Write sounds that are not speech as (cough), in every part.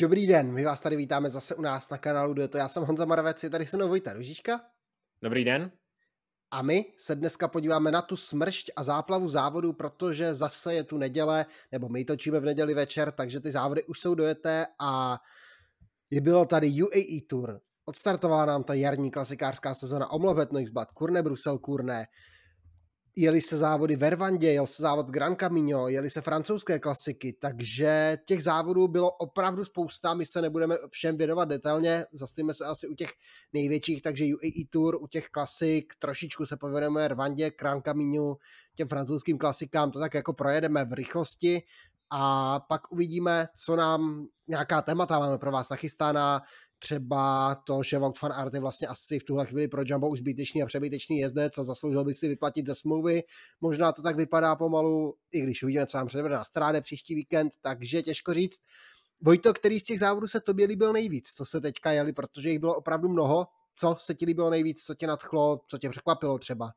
Dobrý den, my vás tady vítáme zase u nás na kanálu to Já jsem Honza Maravec, je tady se mnou Vojta Ružička. Dobrý den. A my se dneska podíváme na tu smršť a záplavu závodu, protože zase je tu neděle, nebo my točíme v neděli večer, takže ty závody už jsou dojeté a je bylo tady UAE Tour. Odstartovala nám ta jarní klasikářská sezona Omlopet Noixbad, Kurne Brusel, Kurne, jeli se závody v Ervandě, jel se závod Gran Camino, jeli se francouzské klasiky, takže těch závodů bylo opravdu spousta, my se nebudeme všem věnovat detailně, zastavíme se asi u těch největších, takže UAE Tour, u těch klasik, trošičku se pověnujeme Rwandě, Gran Camino, těm francouzským klasikám, to tak jako projedeme v rychlosti. A pak uvidíme, co nám nějaká témata máme pro vás nachystána, třeba to, že Vogt van Art je vlastně asi v tuhle chvíli pro Jumbo už zbytečný a přebytečný jezdec a zasloužil by si vyplatit ze smlouvy. Možná to tak vypadá pomalu, i když uvidíme, co nám předvede na stráde příští víkend, takže těžko říct. Vojto, který z těch závodů se tobě líbil nejvíc, co se teďka jeli, protože jich bylo opravdu mnoho. Co se ti líbilo nejvíc, co tě nadchlo, co tě překvapilo třeba?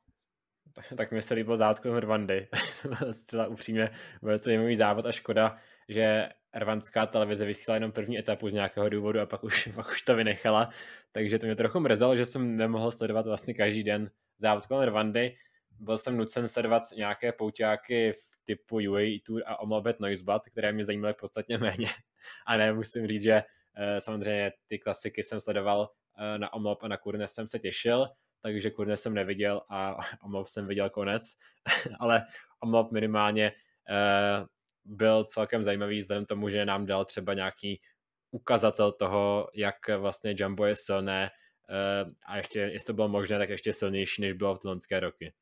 Tak, tak mi se líbil závod kolem Rwandy. (laughs) Zcela upřímně, velice zajímavý závod a škoda, že rwandská televize vysílala jenom první etapu z nějakého důvodu a pak už, (laughs) pak už to vynechala, takže to mě trochu mrzelo, že jsem nemohl sledovat vlastně každý den závod kolem Rwandy. Byl jsem nucen sledovat nějaké pouťáky v typu UAE Tour a Omlobet Noisebad, které mě zajímaly podstatně méně. (laughs) A ne, musím říct, že eh, samozřejmě ty klasiky jsem sledoval eh, na Omlob a na Kurne jsem se těšil, takže Kurne jsem neviděl a (laughs) Omlob jsem viděl konec, ale Omlob minimálně eh, byl celkem zajímavý vzhledem tomu, že nám dal třeba nějaký ukazatel toho, jak vlastně Jumbo je silné eh, a ještě, jestli to bylo možné, tak ještě silnější, než bylo v loňské roky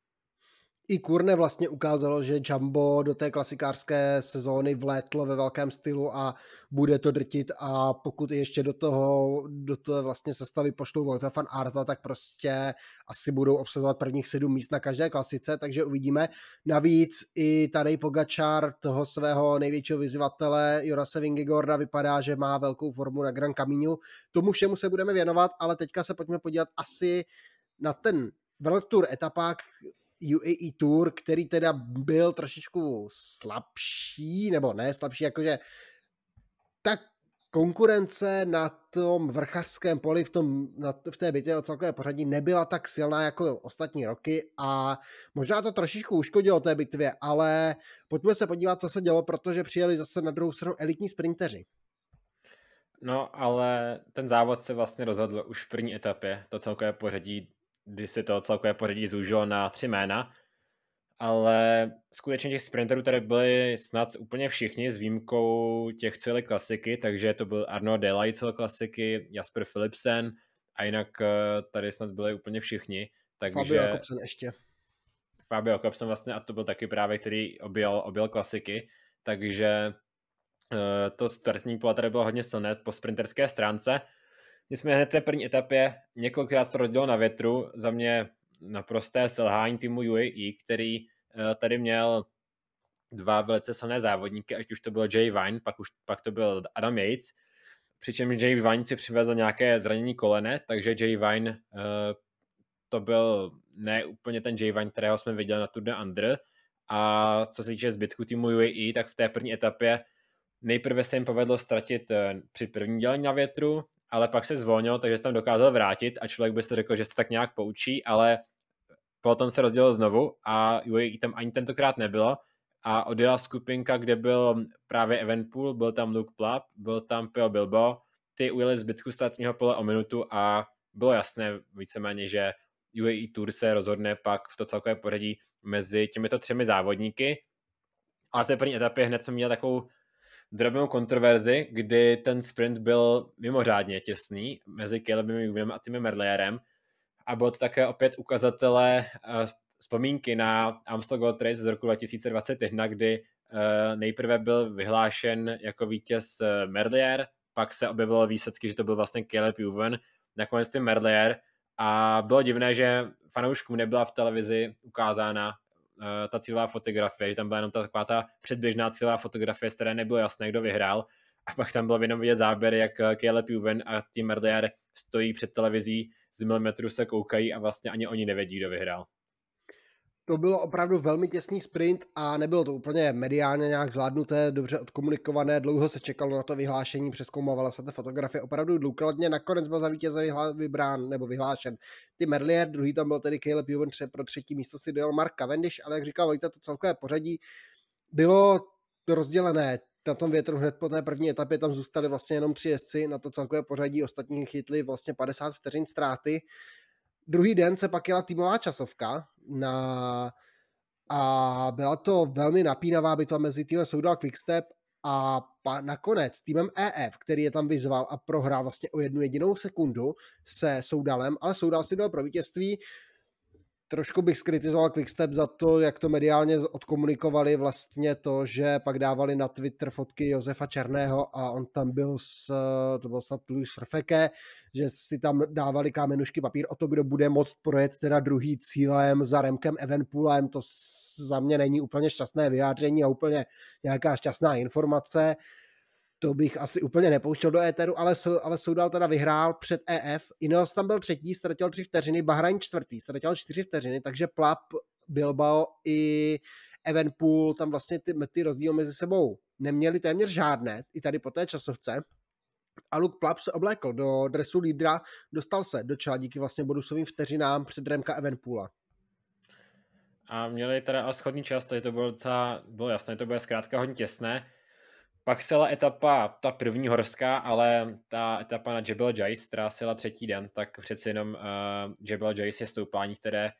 i Kurne vlastně ukázalo, že Jumbo do té klasikářské sezóny vlétlo ve velkém stylu a bude to drtit a pokud ještě do toho, do toho vlastně sestavy pošlou Vojta fan Arta, tak prostě asi budou obsazovat prvních sedm míst na každé klasice, takže uvidíme. Navíc i tady Pogačar toho svého největšího vyzývatele Jorase Vingegorda vypadá, že má velkou formu na Gran Camino. Tomu všemu se budeme věnovat, ale teďka se pojďme podívat asi na ten World Tour etapák, UAE Tour, který teda byl trošičku slabší, nebo ne slabší, jakože tak konkurence na tom vrchařském poli v, tom, na, v té bitvě o celkové pořadí nebyla tak silná jako ostatní roky a možná to trošičku uškodilo té bitvě, ale pojďme se podívat, co se dělo, protože přijeli zase na druhou stranu elitní sprinteři. No, ale ten závod se vlastně rozhodl už v první etapě. To celkové pořadí kdy se to celkové pořadí zúžilo na tři jména, ale skutečně těch sprinterů tady byli snad úplně všichni s výjimkou těch celé klasiky, takže to byl Arno Delay celé klasiky, Jasper Philipsen a jinak eh, tady snad byli úplně všichni. Takže... Fabio Jakobsen ještě. Fabio Jakobsen vlastně a to byl taky právě, který objel, objel klasiky, takže eh, to startní pole tady bylo hodně silné po sprinterské stránce, Nicméně hned té první etapě několikrát to rozdělilo na větru. Za mě naprosté selhání týmu UAE, který eh, tady měl dva velice silné závodníky, ať už to byl Jay Vine, pak, už, pak to byl Adam Yates, přičemž Jay Vine si přivezl nějaké zranění kolene, takže Jay Vine uh, to byl ne úplně ten Jay Vine, kterého jsme viděli na Tour de Under. A co se týče zbytku týmu UAE, tak v té první etapě nejprve se jim povedlo ztratit eh, při první dělení na větru, ale pak se zvolnil, takže se tam dokázal vrátit a člověk by si řekl, že se tak nějak poučí, ale potom se rozdělil znovu a UAE tam ani tentokrát nebylo a odjela skupinka, kde byl právě Evenpool, byl tam Luke Plapp, byl tam Pio Bilbo, ty ujeli zbytku startního pole o minutu a bylo jasné víceméně, že UAE Tour se rozhodne pak v to celkové pořadí mezi těmito třemi závodníky. Ale v té první etapě hned jsem měl takovou drobnou kontroverzi, kdy ten sprint byl mimořádně těsný mezi Calebem Ewanem a Timem Merlierem a byl to také opět ukazatele uh, vzpomínky na Amstel Gold Race z roku 2021, kdy uh, nejprve byl vyhlášen jako vítěz uh, Merlier, pak se objevilo výsledky, že to byl vlastně Caleb Ewan, nakonec Tim Merlier a bylo divné, že fanouškům nebyla v televizi ukázána Eh, ta cílová fotografie, že tam byla jenom ta taková ta předběžná cílová fotografie, z které nebylo jasné, kdo vyhrál. A pak tam bylo jenom vidět záběr, jak eh, Caleb Juven a Tim Merlier stojí před televizí, z milimetru se koukají a vlastně ani oni nevědí, kdo vyhrál. To bylo opravdu velmi těsný sprint a nebylo to úplně mediálně nějak zvládnuté, dobře odkomunikované, dlouho se čekalo na to vyhlášení, přeskoumávala se ta fotografie opravdu důkladně, nakonec byl za vítěze vybrán nebo vyhlášen ty Merlier, druhý tam byl tedy Caleb Ewan, pro třetí místo si dojel Mark Cavendish, ale jak říkal Vojta, to celkové pořadí bylo rozdělené na tom větru hned po té první etapě. Tam zůstali vlastně jenom tři jezdci na to celkové pořadí, ostatní chytli vlastně 50 vteřin ztráty. Druhý den se pak jela týmová časovka na a byla to velmi napínavá bitva mezi týmem Soudal Quickstep a pa, nakonec týmem EF, který je tam vyzval a prohrál vlastně o jednu jedinou sekundu se Soudalem, ale Soudal si dal pro vítězství trošku bych skritizoval Quickstep za to, jak to mediálně odkomunikovali vlastně to, že pak dávali na Twitter fotky Josefa Černého a on tam byl s, to byl snad Luis Frfeke, že si tam dávali kámenušky papír o to, kdo bude moct projet teda druhý cílem za Remkem Evenpoolem, to za mě není úplně šťastné vyjádření a úplně nějaká šťastná informace to bych asi úplně nepouštěl do éteru, ale, ale Soudal teda vyhrál před EF. Ineos tam byl třetí, ztratil tři vteřiny, Bahrain čtvrtý, ztratil čtyři vteřiny, takže Plap, Bilbao i Evenpool tam vlastně ty, ty rozdíly mezi sebou neměli téměř žádné, i tady po té časovce. A Luke Plap se oblékl do dresu lídra, dostal se do čela díky vlastně bonusovým vteřinám před Remka Evenpoola. A měli teda ale schodný čas, takže to bylo docela, bylo jasné, to bude zkrátka hodně těsné. Pak se etapa, ta první horská, ale ta etapa na Jebel Jais, která se třetí den, tak přeci jenom uh, Jebel Jais je stoupání, které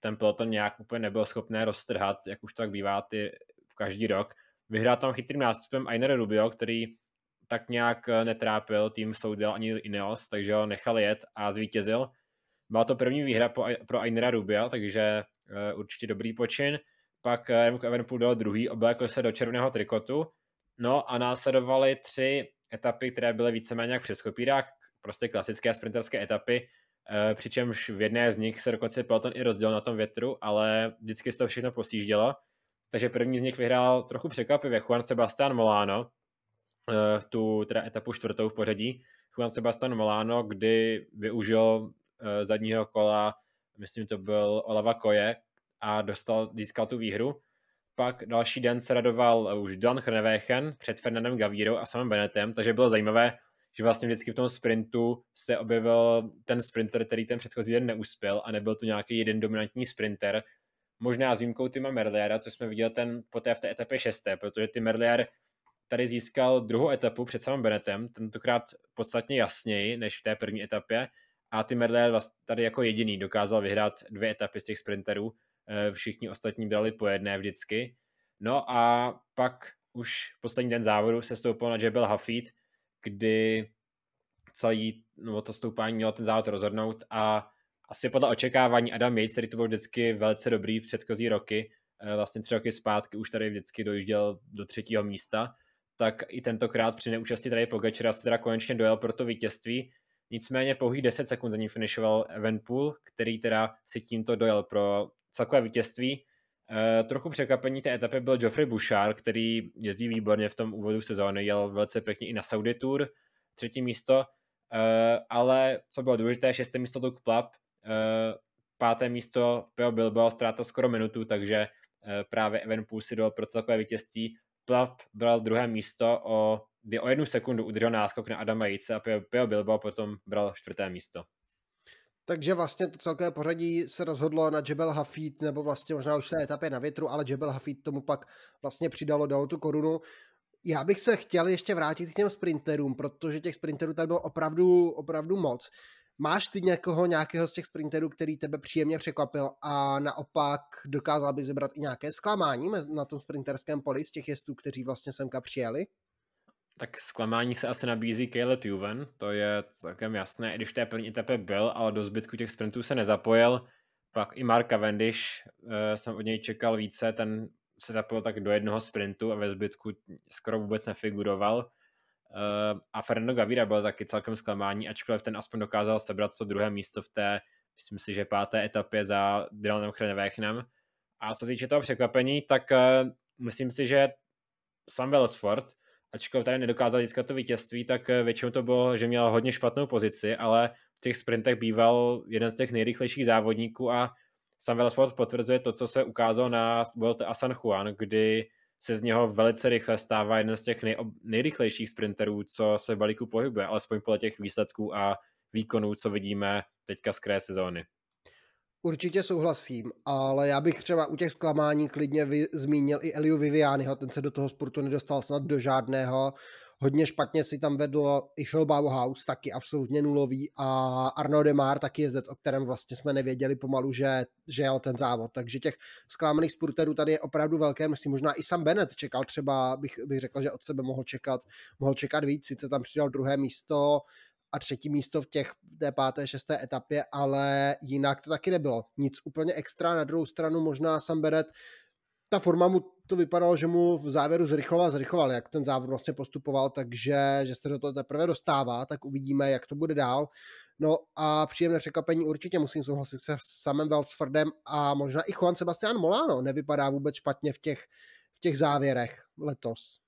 ten peloton nějak úplně nebyl schopné roztrhat, jak už tak bývá ty v každý rok. Vyhrál tam chytrým nástupem Ainer Rubio, který tak nějak eh, netrápil tým Soudel ani Ineos, takže ho nechal jet a zvítězil. Byla to první výhra po, pro Ainera Rubio, takže uh, určitě dobrý počin. Pak Remco Evenpool dal druhý, oblékl se do červeného trikotu No a následovaly tři etapy, které byly víceméně jak přes kopírák, prostě klasické sprinterské etapy, eh, přičemž v jedné z nich se dokonce peloton i rozdělil na tom větru, ale vždycky se to všechno posíždělo. Takže první z nich vyhrál trochu překvapivě Juan Sebastian Molano, eh, tu teda etapu čtvrtou v pořadí. Juan Sebastian Molano, kdy využil eh, zadního kola, myslím to byl Olava Koje a dostal, získal tu výhru. Pak další den se radoval už Dan Hrnevéchen před Fernandem Gavírou a samým Benetem, takže bylo zajímavé, že vlastně vždycky v tom sprintu se objevil ten sprinter, který ten předchozí den neuspěl a nebyl to nějaký jeden dominantní sprinter. Možná s výjimkou Tima Merliera, co jsme viděli ten, poté v té etapě šesté, protože Tim Merlier tady získal druhou etapu před samým Benetem, tentokrát podstatně jasněji než v té první etapě a Tim Merlier tady jako jediný dokázal vyhrát dvě etapy z těch sprinterů, Eh, všichni ostatní brali po jedné vždycky. No a pak už poslední den závodu se stoupil na Jebel Hafid, kdy celý, no to stoupání mělo ten závod rozhodnout a asi podle očekávání Adam Yates, který to byl vždycky velice dobrý v předchozí roky, eh, vlastně tři roky zpátky už tady vždycky dojížděl do třetího místa, tak i tentokrát při neúčasti tady Pogačera se teda konečně dojel pro to vítězství. Nicméně pouhých 10 sekund za ním finišoval Evenpool, který teda si tímto dojel pro celkové vítězství. E, trochu překvapení té etapy byl Geoffrey Bouchard, který jezdí výborně v tom úvodu sezóny, jel velice pěkně i na Saudi Tour, třetí místo, e, ale co bylo důležité, šesté místo Luke Plap, e, páté místo Peo Bilbao ztrátal skoro minutu, takže právě Evenpool si dal pro celkové vítězství. Plap bral druhé místo o, kdy o jednu sekundu udržel náskok na Adama Jice a Peo Bilbao potom bral čtvrté místo. Takže vlastně to celkové pořadí se rozhodlo na Jebel Hafid, nebo vlastně možná už té etapě na větru, ale Jebel Hafid tomu pak vlastně přidalo, dalo tu korunu. Já bych se chtěl ještě vrátit k těm sprinterům, protože těch sprinterů tady bylo opravdu, opravdu moc. Máš ty někoho, nějakého z těch sprinterů, který tebe příjemně překvapil a naopak dokázal by zebrat i nějaké zklamání na tom sprinterském poli z těch jezdců, kteří vlastně semka přijeli? Tak zklamání se asi nabízí Caleb Juven, to je celkem jasné, i když v té první etapě byl, ale do zbytku těch sprintů se nezapojil. Pak i Mark Cavendish, uh, jsem od něj čekal více, ten se zapojil tak do jednoho sprintu a ve zbytku skoro vůbec nefiguroval. Uh, a Fernando Gavira byl taky celkem zklamání, ačkoliv ten aspoň dokázal sebrat to druhé místo v té, myslím si, že páté etapě za Dylanem Chrenevéchnem. A co se týče toho překvapení, tak uh, myslím si, že Sam Wellsford, ačkoliv tady nedokázal získat to vítězství, tak eh, většinou to bylo, že měl hodně špatnou pozici, ale v těch sprintech býval jeden z těch nejrychlejších závodníků a Sam Wellsford potvrzuje to, co se ukázalo na Vuelta a San Juan, kdy se z něho velice rychle stává jeden z těch nej, nejrychlejších sprinterů, co se v balíku pohybuje, alespoň podle těch výsledků a výkonů, co vidíme teďka z kraje sezóny. Určitě souhlasím, ale já bych třeba u těch zklamání klidně vy, zmínil i Eliu Vivianiho, ten se do toho sportu nedostal snad do žádného. Hodně špatně si tam vedl i Phil Bauhaus, taky absolutně nulový a Arnaud Demar, taky jezdec, o kterém vlastně jsme nevěděli pomalu, že, že jel ten závod. Takže těch zklamaných sporterů tady je opravdu velké množství. Možná i sam Bennett čekal třeba, bych, bych řekl, že od sebe mohl čekat, mohl čekat víc, sice tam přidal druhé místo, a třetí místo v těch té páté, šesté etapě, ale jinak to taky nebylo. Nic úplně extra. Na druhou stranu možná sam Bennett ta forma mu to vypadalo, že mu v závěru zrychloval, zrychloval, jak ten závod vlastně postupoval, takže že se do toho teprve dostává, tak uvidíme, jak to bude dál. No a příjemné překvapení určitě musím souhlasit se samým Welsfordem a možná i Juan Sebastian Molano nevypadá vůbec špatně v těch, v těch závěrech letos.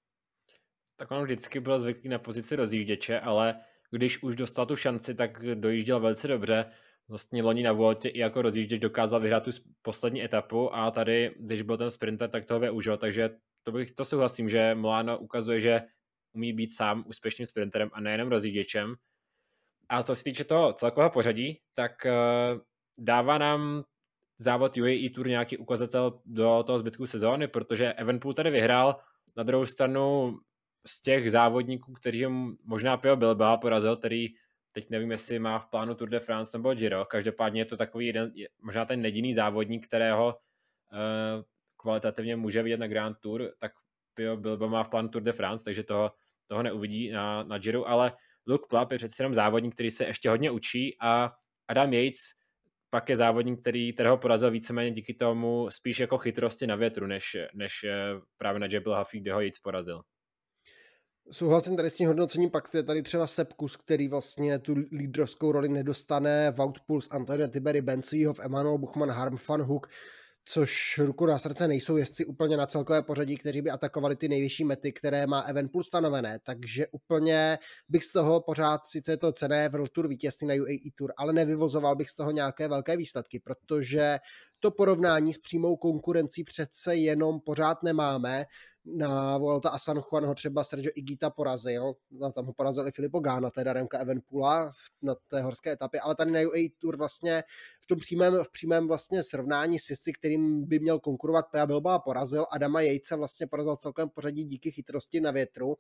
Tak on vždycky byl zvyklý na pozici rozjížděče, ale když už dostal tu šanci, tak dojížděl velice dobře. Vlastně loni na Vueltě i jako rozjížděč dokázal vyhrát tu poslední etapu a tady, když byl ten sprinter, tak toho využil, takže to bych to souhlasím, že Milano ukazuje, že umí být sám úspěšným sprinterem a nejenom rozjížděčem. A to se týče toho celkového pořadí, tak uh, dává nám závod UAE Tour nějaký ukazatel do toho zbytku sezóny, protože Evenpool tady vyhrál, na druhou stranu z těch závodníků, kteří možná Pio Bilbao porazil, který teď nevím, jestli má v plánu Tour de France nebo Giro, každopádně je to takový jeden, možná ten jediný závodník, kterého uh, kvalitativně může vidět na Grand Tour, tak Pio Bilbao má v plánu Tour de France, takže toho, toho neuvidí na, na Giro, ale Luke Plapp je přece jenom závodník, který se ještě hodně učí a Adam Yates pak je závodník, který, kterého porazil víceméně díky tomu spíš jako chytrosti na větru, než, než eh, právě na Jebel Huffy, kde ho Yates porazil. Souhlasím tady s tím hodnocením, pak je tady třeba Sepkus, který vlastně tu lídrovskou roli nedostane, Wout Puls, Antonio Tiberi, Bencíhov, Emanuel Buchmann, Harm van Hook, což ruku na srdce nejsou jezdci úplně na celkové pořadí, kteří by atakovali ty nejvyšší mety, které má Evenpool stanovené, takže úplně bych z toho pořád, sice je to cené World Tour vítězství na UAE Tour, ale nevyvozoval bych z toho nějaké velké výsledky, protože to porovnání s přímou konkurencí přece jenom pořád nemáme na Volta a San Juan ho třeba Sergio Igita porazil, no, tam ho porazil i Filipo Gána, teda Remka Evenpula na té horské etapě, ale tady na UAE Tour vlastně v tom přímém, v přímém vlastně srovnání s jezdci, kterým by měl konkurovat Pea Bilba porazil, Adama Jejce vlastně porazil celkem pořadí díky chytrosti na větru,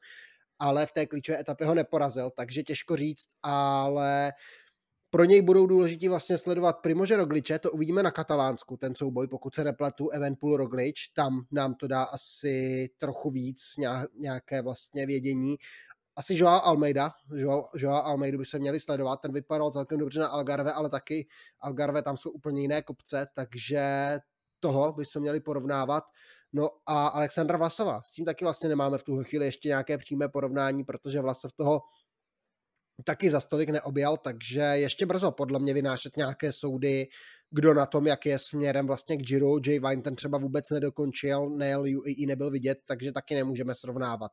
ale v té klíčové etapě ho neporazil, takže těžko říct, ale pro něj budou důležití vlastně sledovat Primože Rogliče, to uvidíme na Katalánsku, ten souboj, pokud se nepletu, Evenpool Roglič, tam nám to dá asi trochu víc nějaké vlastně vědění. Asi Joao Almeida, Joao, Joao Almeida by se měli sledovat, ten vypadal celkem dobře na Algarve, ale taky Algarve tam jsou úplně jiné kopce, takže toho by se měli porovnávat. No a Alexandra Vlasova, s tím taky vlastně nemáme v tuhle chvíli ještě nějaké přímé porovnání, protože Vlasov toho taky za stolik neobjal, takže ještě brzo podle mě vynášet nějaké soudy, kdo na tom, jak je směrem vlastně k Giro. Jay Vine ten třeba vůbec nedokončil, nejel UAE nebyl vidět, takže taky nemůžeme srovnávat.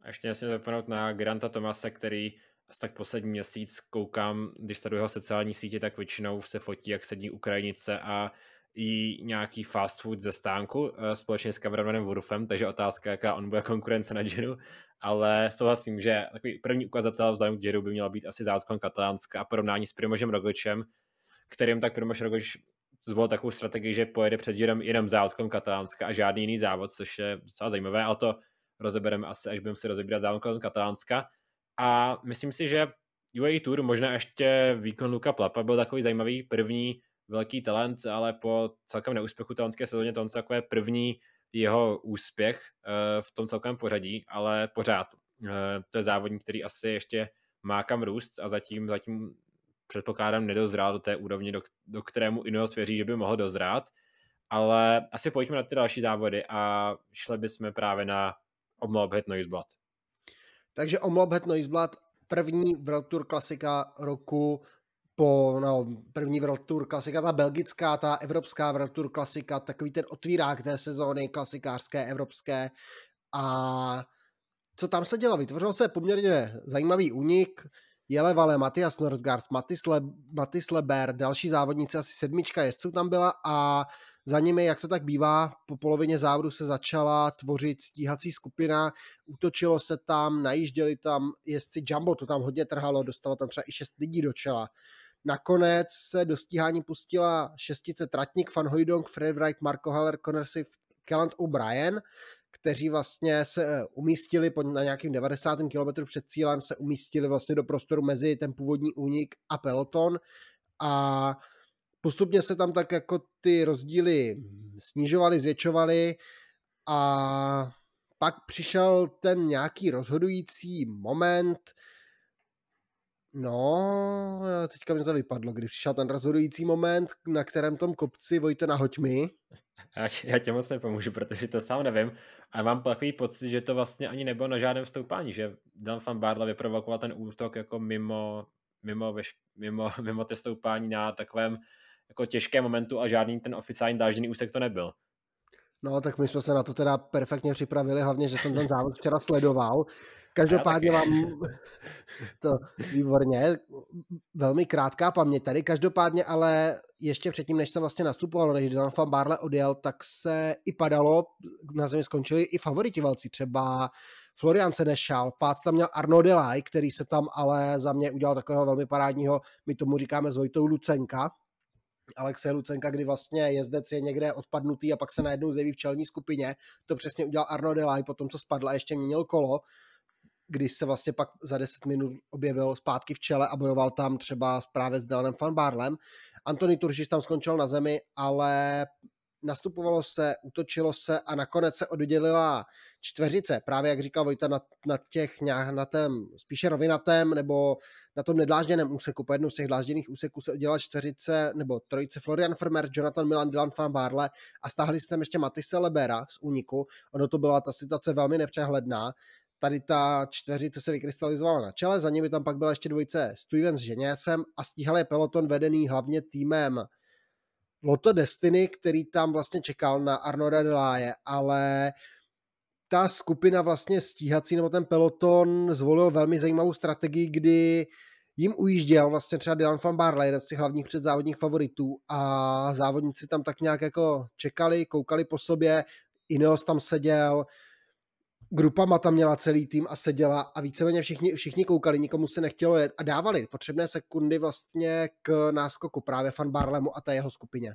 A ještě nesmím zapomenout na Granta Tomase, který tak poslední měsíc koukám, když sleduju jeho sociální sítě, tak většinou se fotí, jak sedí Ukrajinice a i nějaký fast food ze stánku eh, společně s kameramanem Wurfem, takže otázka, jaká on bude konkurence na Giro, ale souhlasím, že takový první ukazatel vzhledem k Giro by měla být asi závodkon Katalánska a porovnání s Primožem Rogličem, kterým tak Primož Roglič zvolil takovou strategii, že pojede před Girem jenom závodkon Katalánska a žádný jiný závod, což je docela zajímavé, ale to rozebereme asi, až budeme si rozebírat závodkon Katalánska. A myslím si, že UAE Tour, možná ještě výkon Luka Plapa byl takový zajímavý první velký talent, ale po celkem neúspěchu talentské sezóně to on takové první jeho úspěch uh, v tom celkovém pořadí, ale pořád uh, to je závodník, který asi ještě má kam růst a zatím, zatím předpokládám nedozrál do té úrovně, do, do kterému Ineos věří, že by mohl dozrát. Ale asi pojďme na ty další závody a šli bychom právě na Omlophet Noiseblad. Takže Omlophet Noiseblad, první World Tour klasika roku po no, první World Tour klasika, ta belgická, ta evropská World Tour klasika, takový ten otvírák té sezóny klasikářské, evropské a co tam se dělo? Vytvořil se poměrně zajímavý únik, Jelevale, Matias Nordgaard, Matis, Le, Matis Leber, další závodníci, asi sedmička jezdců tam byla a za nimi, jak to tak bývá, po polovině závodu se začala tvořit stíhací skupina, útočilo se tam, najížděli tam jezdci Jumbo, to tam hodně trhalo, dostalo tam třeba i šest lidí do čela. Nakonec se do stíhání pustila šestice Tratník, Van Hooydonk, Fred Wright, Marco Haller, Conor Swift, Kelland O'Brien, kteří vlastně se eh, umístili na nějakým 90. kilometru před cílem, se umístili vlastně do prostoru mezi ten původní únik a peloton a postupně se tam tak jako ty rozdíly snižovaly, zvětšovaly a pak přišel ten nějaký rozhodující moment, No, teďka mi to vypadlo, když přišel ten rozhodující moment, na kterém tom kopci Vojte nahoď mi. Já, já tě moc nepomůžu, protože to sám nevím. A mám takový pocit, že to vlastně ani nebylo na žádném stoupání, že Dan van Barla vyprovokoval ten útok jako mimo, mimo, mimo, mimo ty stoupání na takovém jako těžkém momentu a žádný ten oficiální dážděný úsek to nebyl. No, tak my jsme se na to teda perfektně připravili, hlavně, že jsem ten závod včera sledoval. Každopádně vám to výborně, velmi krátká paměť tady. Každopádně ale ještě předtím, než jsem vlastně nastupoval, než Dylan van Barle odjel, tak se i padalo, na zemi skončili i favoriti velcí, třeba Florian Senešal, pát tam měl Arno Delay, který se tam ale za mě udělal takového velmi parádního, my tomu říkáme s Vojtou Lucenka, Alexe Lucenka, kdy vlastně jezdec je někde odpadnutý a pak se najednou zjeví v čelní skupině. To přesně udělal Arno Delay, potom co spadl a ještě měnil kolo, když se vlastně pak za 10 minut objevil zpátky v čele a bojoval tam třeba právě s Dylanem Van Barlem. Antony Turšis tam skončil na zemi, ale nastupovalo se, utočilo se a nakonec se oddělila čtveřice. Právě jak říkal Vojta, na, na těch na tém spíše rovinatém nebo na tom nedlážděném úseku, po jednom z těch dlážděných úseků se oddělila čtveřice nebo trojice Florian Fermer, Jonathan Milan, Dylan van Barle a stáhli se tam ještě Matisse Lebera z úniku. Ono to byla ta situace velmi nepřehledná. Tady ta čtveřice se vykrystalizovala na čele, za nimi tam pak byla ještě dvojice Steven s Ženěsem a stíhal je peloton vedený hlavně týmem Lotto Destiny, který tam vlastně čekal na Arnoda Deláje, ale ta skupina vlastně stíhací nebo ten peloton zvolil velmi zajímavou strategii, kdy jim ujížděl vlastně třeba Dylan van Barle, jeden z těch hlavních předzávodních favoritů a závodníci tam tak nějak jako čekali, koukali po sobě, Ineos tam seděl, grupama tam měla celý tým a seděla a víceméně všichni, všichni koukali, nikomu se nechtělo jet a dávali potřebné sekundy vlastně k náskoku právě Fan Barlemu a té jeho skupině.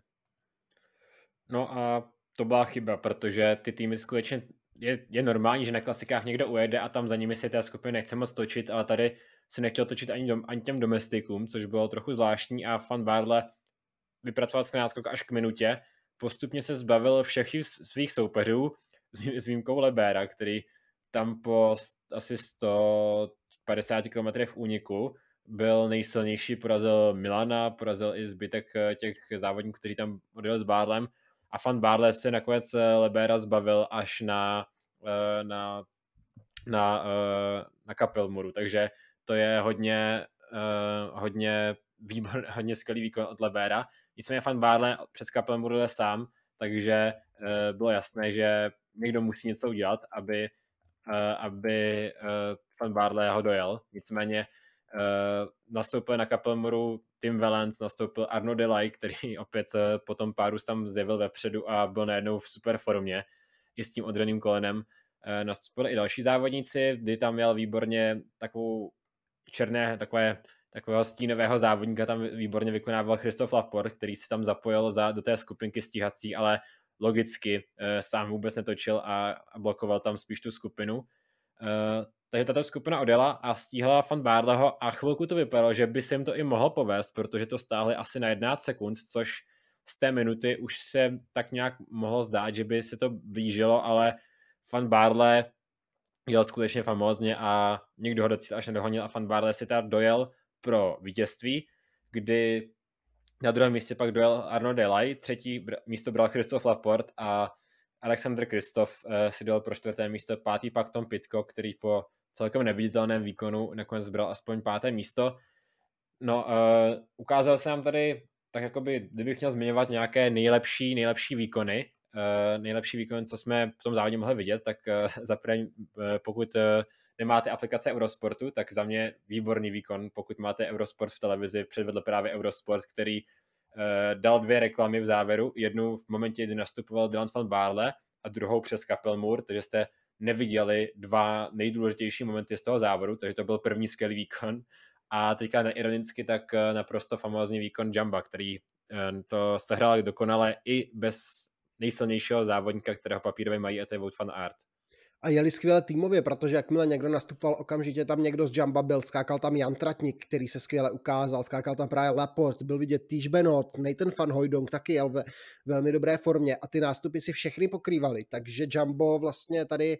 No a to byla chyba, protože ty týmy skutečně je, je normální, že na klasikách někdo ujede a tam za nimi si té skupiny nechce moc točit, ale tady se nechtěl točit ani, dom, ani těm domestikům, což bylo trochu zvláštní a Fan Barle vypracoval se náskok až k minutě, postupně se zbavil všech svých soupeřů, (laughs) s výjimkou Lebera, který tam po asi 150 km v úniku byl nejsilnější, porazil Milana, porazil i zbytek eh, těch závodníků, kteří tam odjel s Bárlem a fan Bárle se nakonec eh, Lebera zbavil až na, eh, na, na, na Kapelmuru, takže to je hodně, hodně, výbor, (laughs) hodně skvělý výkon od Lebera. Nicméně fan Bárle přes Kapelmuru je sám, takže bylo jasné, že někdo musí něco udělat, aby, uh, aby Van Barley ho dojel. Nicméně uh, nastoupil na Kapelmoru Tim Valence, nastoupil Arno Delay, který (laughs) opět po tom páru tam zjevil vepředu a byl najednou v super formě i s tím odreným kolenem. Nastoupili i další závodníci, kdy tam měl výborně takovou černé, takové takového stínového závodníka tam výborně vykonával Christoph Laport, který se tam zapojil za, do té skupinky stíhací, ale logicky eh, sám vůbec netočil a, blokoval tam spíš tu skupinu. Eh, takže tato skupina odjela a stíhala Fan Barleho a chvilku to vypadalo, že by se jim to i mohlo povést, protože to stáhli asi na 11 sekund, což z té minuty už se tak nějak mohlo zdát, že by se to blížilo, ale Fan Barle jel skutečně famózně a nikdo ho docíl až nedohonil a Fan Barle si teda dojel pro vítězství, kdy na druhém místě pak dojel Arno Delay, třetí místo bral Christoph Laport a Alexander Kristoff uh, si dal pro čtvrté místo, pátý pak Tom Pitko, který po celkem neviditelném výkonu nakonec bral aspoň páté místo. No, uh, ukázal se nám tady, tak jakoby, kdybych měl zmiňovat nějaké nejlepší, nejlepší výkony, uh, nejlepší výkony, co jsme v tom závodě mohli vidět, tak uh, za první, uh, pokud uh, nemáte aplikace Eurosportu, tak za mě výborný výkon, pokud máte Eurosport v televizi, předvedl právě Eurosport, který uh, dal dvě reklamy v závěru, jednu v momentě, kdy nastupoval Dylan van Barle a druhou přes Kapelmur, takže jste neviděli dva nejdůležitější momenty z toho závodu, takže to byl první skvělý výkon. A teďka ironicky tak eh, naprosto famózní výkon Jamba, který eh, to sehrál dokonale i bez nejsilnějšího závodníka, kterého papírové mají, a to je Wout van Aert a jeli skvěle týmově, protože jakmile někdo nastupoval, okamžitě tam někdo z Jamba byl, skákal tam Jan Tratnik, který se skvěle ukázal, skákal tam právě Laport, byl vidět Týž Benot, Nathan Van Hooydonk taky jel ve velmi dobré formě a ty nástupy si všechny pokrývali, takže Jumbo vlastně tady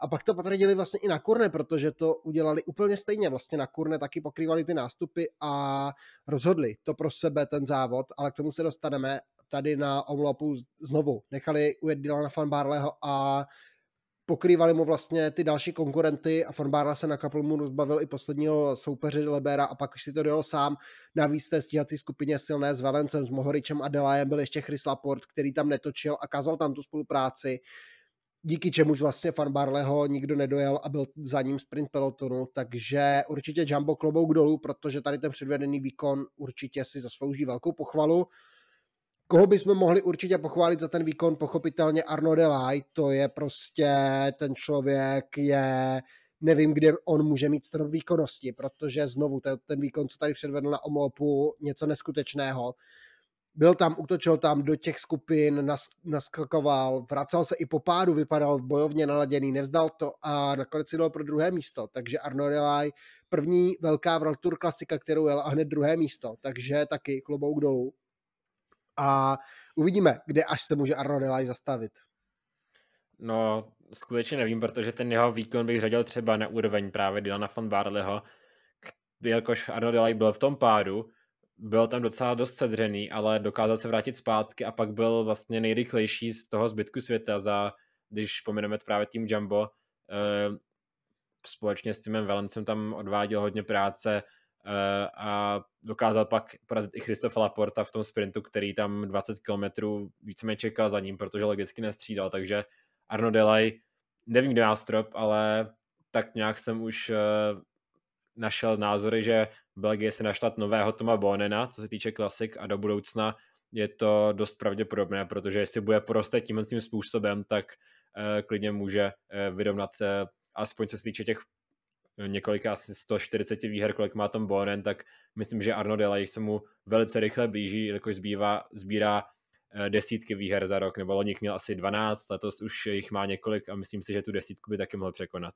a pak to potvrdili vlastně i na kurne, protože to udělali úplně stejně. Vlastně na kurne taky pokrývali ty nástupy a rozhodli to pro sebe ten závod, ale k tomu se dostaneme tady na omlopu znovu. Nechali ujet Dylana Van Barleho a pokrývali mu vlastně ty další konkurenty a Van Barla se na mu zbavil i posledního soupeře Lebera a pak už si to dal sám. Navíc té stíhací skupině silné s Valencem, s Mohoričem a Delajem byl ještě Chris Laport, který tam netočil a kazal tam tu spolupráci díky čemuž vlastně Van Barleho nikdo nedojel a byl za ním sprint pelotonu, takže určitě Jumbo klobouk dolů, protože tady ten předvedený výkon určitě si zaslouží velkou pochvalu. Koho bychom mohli určitě pochválit za ten výkon? Pochopitelně Arno Delay, to je prostě ten člověk je, nevím, kde on může mít strop výkonnosti, protože znovu ten, ten výkon, co tady předvedl na omlopu, něco neskutečného. Byl tam, útočil tam do těch skupin, nas, naskakoval, vracel se i po pádu, vypadal bojovně naladěný, nevzdal to a nakonec si dal pro druhé místo. Takže Arno Relay, první velká World Tour klasika, kterou jel a hned druhé místo. Takže taky klobouk dolů a uvidíme, kde až se může Arno Delay zastavit. No, skutečně nevím, protože ten jeho výkon bych řadil třeba na úroveň právě Dylana von Barleyho, jelikož Arno Delay byl v tom pádu, byl tam docela dost sedřený, ale dokázal se vrátit zpátky a pak byl vlastně nejrychlejší z toho zbytku světa za, když pomeneme právě tým Jumbo, eh, společně s týmem Valencem tam odváděl hodně práce, a dokázal pak porazit i Christofa Laporta v tom sprintu, který tam 20 km víceméně čekal za ním, protože logicky nestřídal, takže Arno Delay, nevím, kde má strop, ale tak nějak jsem už eh, našel názory, že Belgie se našla nového Toma Bonena, co se týče klasik a do budoucna je to dost pravděpodobné, protože jestli bude porostet tímhle tím způsobem, tak uh, klidně může vyrovnat aspoň co se týče těch několika asi 140 výher, kolik má Tom Bonen, tak myslím, že Arno Delay se mu velice rychle blíží, jakož zbývá, sbírá eh, desítky výher za rok, nebo loni měl asi 12, letos už jich má několik a myslím si, že tu desítku by taky mohl překonat.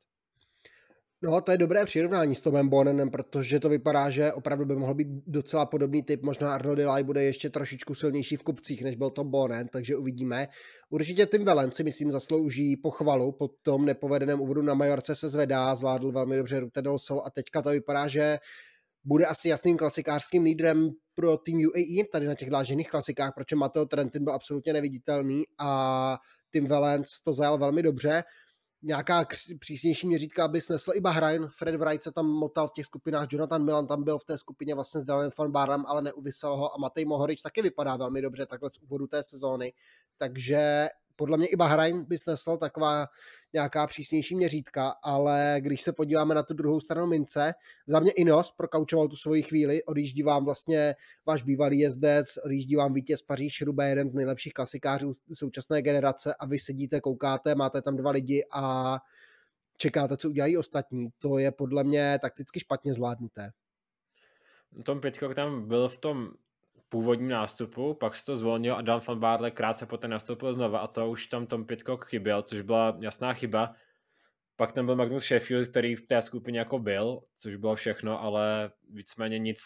No, to je dobré přirovnání s Tomem Bonenem, protože to vypadá, že opravdu by mohl být docela podobný typ. Možná Arno Delay bude ještě trošičku silnější v kupcích, než byl Tom Bonen, takže uvidíme. Určitě Tim Velen si myslím zaslouží pochvalu. Po tom nepovedeném úvodu na Majorce se zvedá, zvládl velmi dobře Rute Sol a teďka to vypadá, že bude asi jasným klasikářským lídrem pro tým UAE tady na těch dlážených klasikách, protože Mateo Trentin byl absolutně neviditelný a Tim Valens to zajal velmi dobře nějaká přísnější měřítka, aby snesl i Bahrain. Fred Wright se tam motal v těch skupinách, Jonathan Milan tam byl v té skupině vlastně s Dalanem van Barem, ale neuvisel ho a Matej Mohorič taky vypadá velmi dobře takhle z úvodu té sezóny. Takže podle mě i Bahrain by snesl taková nějaká přísnější měřítka, ale když se podíváme na tu druhou stranu mince, za mě Inos prokaučoval tu svoji chvíli, odjíždí vám vlastně váš bývalý jezdec, odjíždí vám vítěz Paříž Roubaix, jeden z nejlepších klasikářů současné generace a vy sedíte, koukáte, máte tam dva lidi a čekáte, co udělají ostatní. To je podle mě takticky špatně zvládnuté. Tom Pitcock tam byl v tom původním nástupu, pak se to zvolnil a Dan van Barle krátce poté nastoupil znova a to už tam Tom Pitcock chyběl, což byla jasná chyba. Pak tam byl Magnus Sheffield, který v té skupině jako byl, což bylo všechno, ale víceméně nic,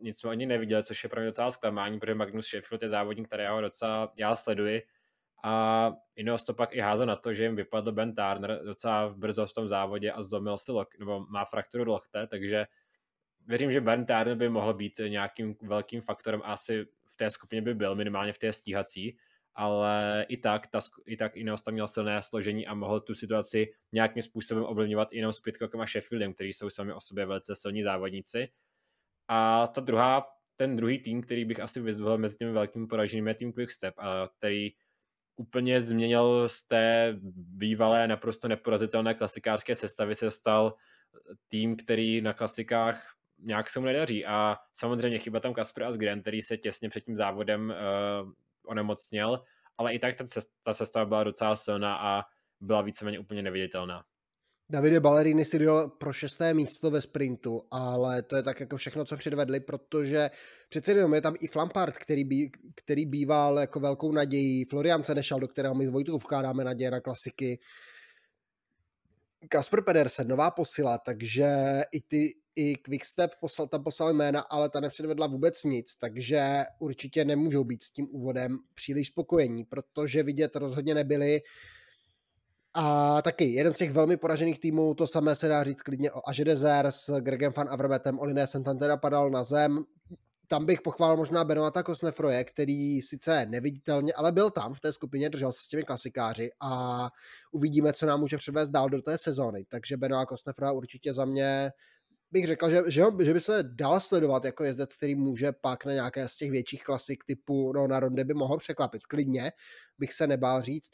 nic jsme ani neviděli, což je pro mě docela zklamání, protože Magnus Sheffield je závodník, který já ho docela já sleduji a Ineos to pak i házel na to, že jim vypadl Ben Turner docela brzo v tom závodě a zlomil si lok, nebo má frakturu lokte, takže věřím, že Bernd Tarn by mohl být nějakým velkým faktorem, asi v té skupině by byl, minimálně v té stíhací, ale i tak, ta, i tak Ineos tam měl silné složení a mohl tu situaci nějakým způsobem ovlivňovat jenom s Pitcockem a Sheffieldem, kteří jsou sami o sobě velice silní závodníci. A ta druhá, ten druhý tým, který bych asi vyzval mezi těmi velkými poraženými, je tým Quickstep, a který úplně změnil z té bývalé naprosto neporazitelné klasikářské sestavy se stal tým, který na klasikách nějak se mu nedaří. A samozřejmě chyba tam Kasper Asgren, který se těsně před tím závodem uh, onemocněl, ale i tak ta, ta sestava byla docela silná a byla víceméně úplně neviditelná. Davide Ballerini si dojel pro šesté místo ve sprintu, ale to je tak jako všechno, co předvedli, protože přece jenom je tam i Flampard, který, bí, který býval jako velkou nadějí, Florian Senešal, do kterého my s Vojtou vkládáme naděje na klasiky, Kasper Pedersen, nová posila, takže i ty, i Quickstep poslal, tam poslal jména, ale ta nepředvedla vůbec nic, takže určitě nemůžou být s tím úvodem příliš spokojení, protože vidět rozhodně nebyli. A taky jeden z těch velmi poražených týmů, to samé se dá říct klidně o Aže s Gregem van Avermetem, Oliné Santantera padal na zem, tam bych pochválil možná Benoata Kosnefroje, který sice neviditelně, ale byl tam v té skupině, držel se s těmi klasikáři a uvidíme, co nám může předvést dál do té sezóny. Takže Benoa Kosnefroja určitě za mě bych řekl, že, že, že by se dal sledovat jako jezdec, který může pak na nějaké z těch větších klasik typu no, na ronde by mohl překvapit. Klidně bych se nebál říct.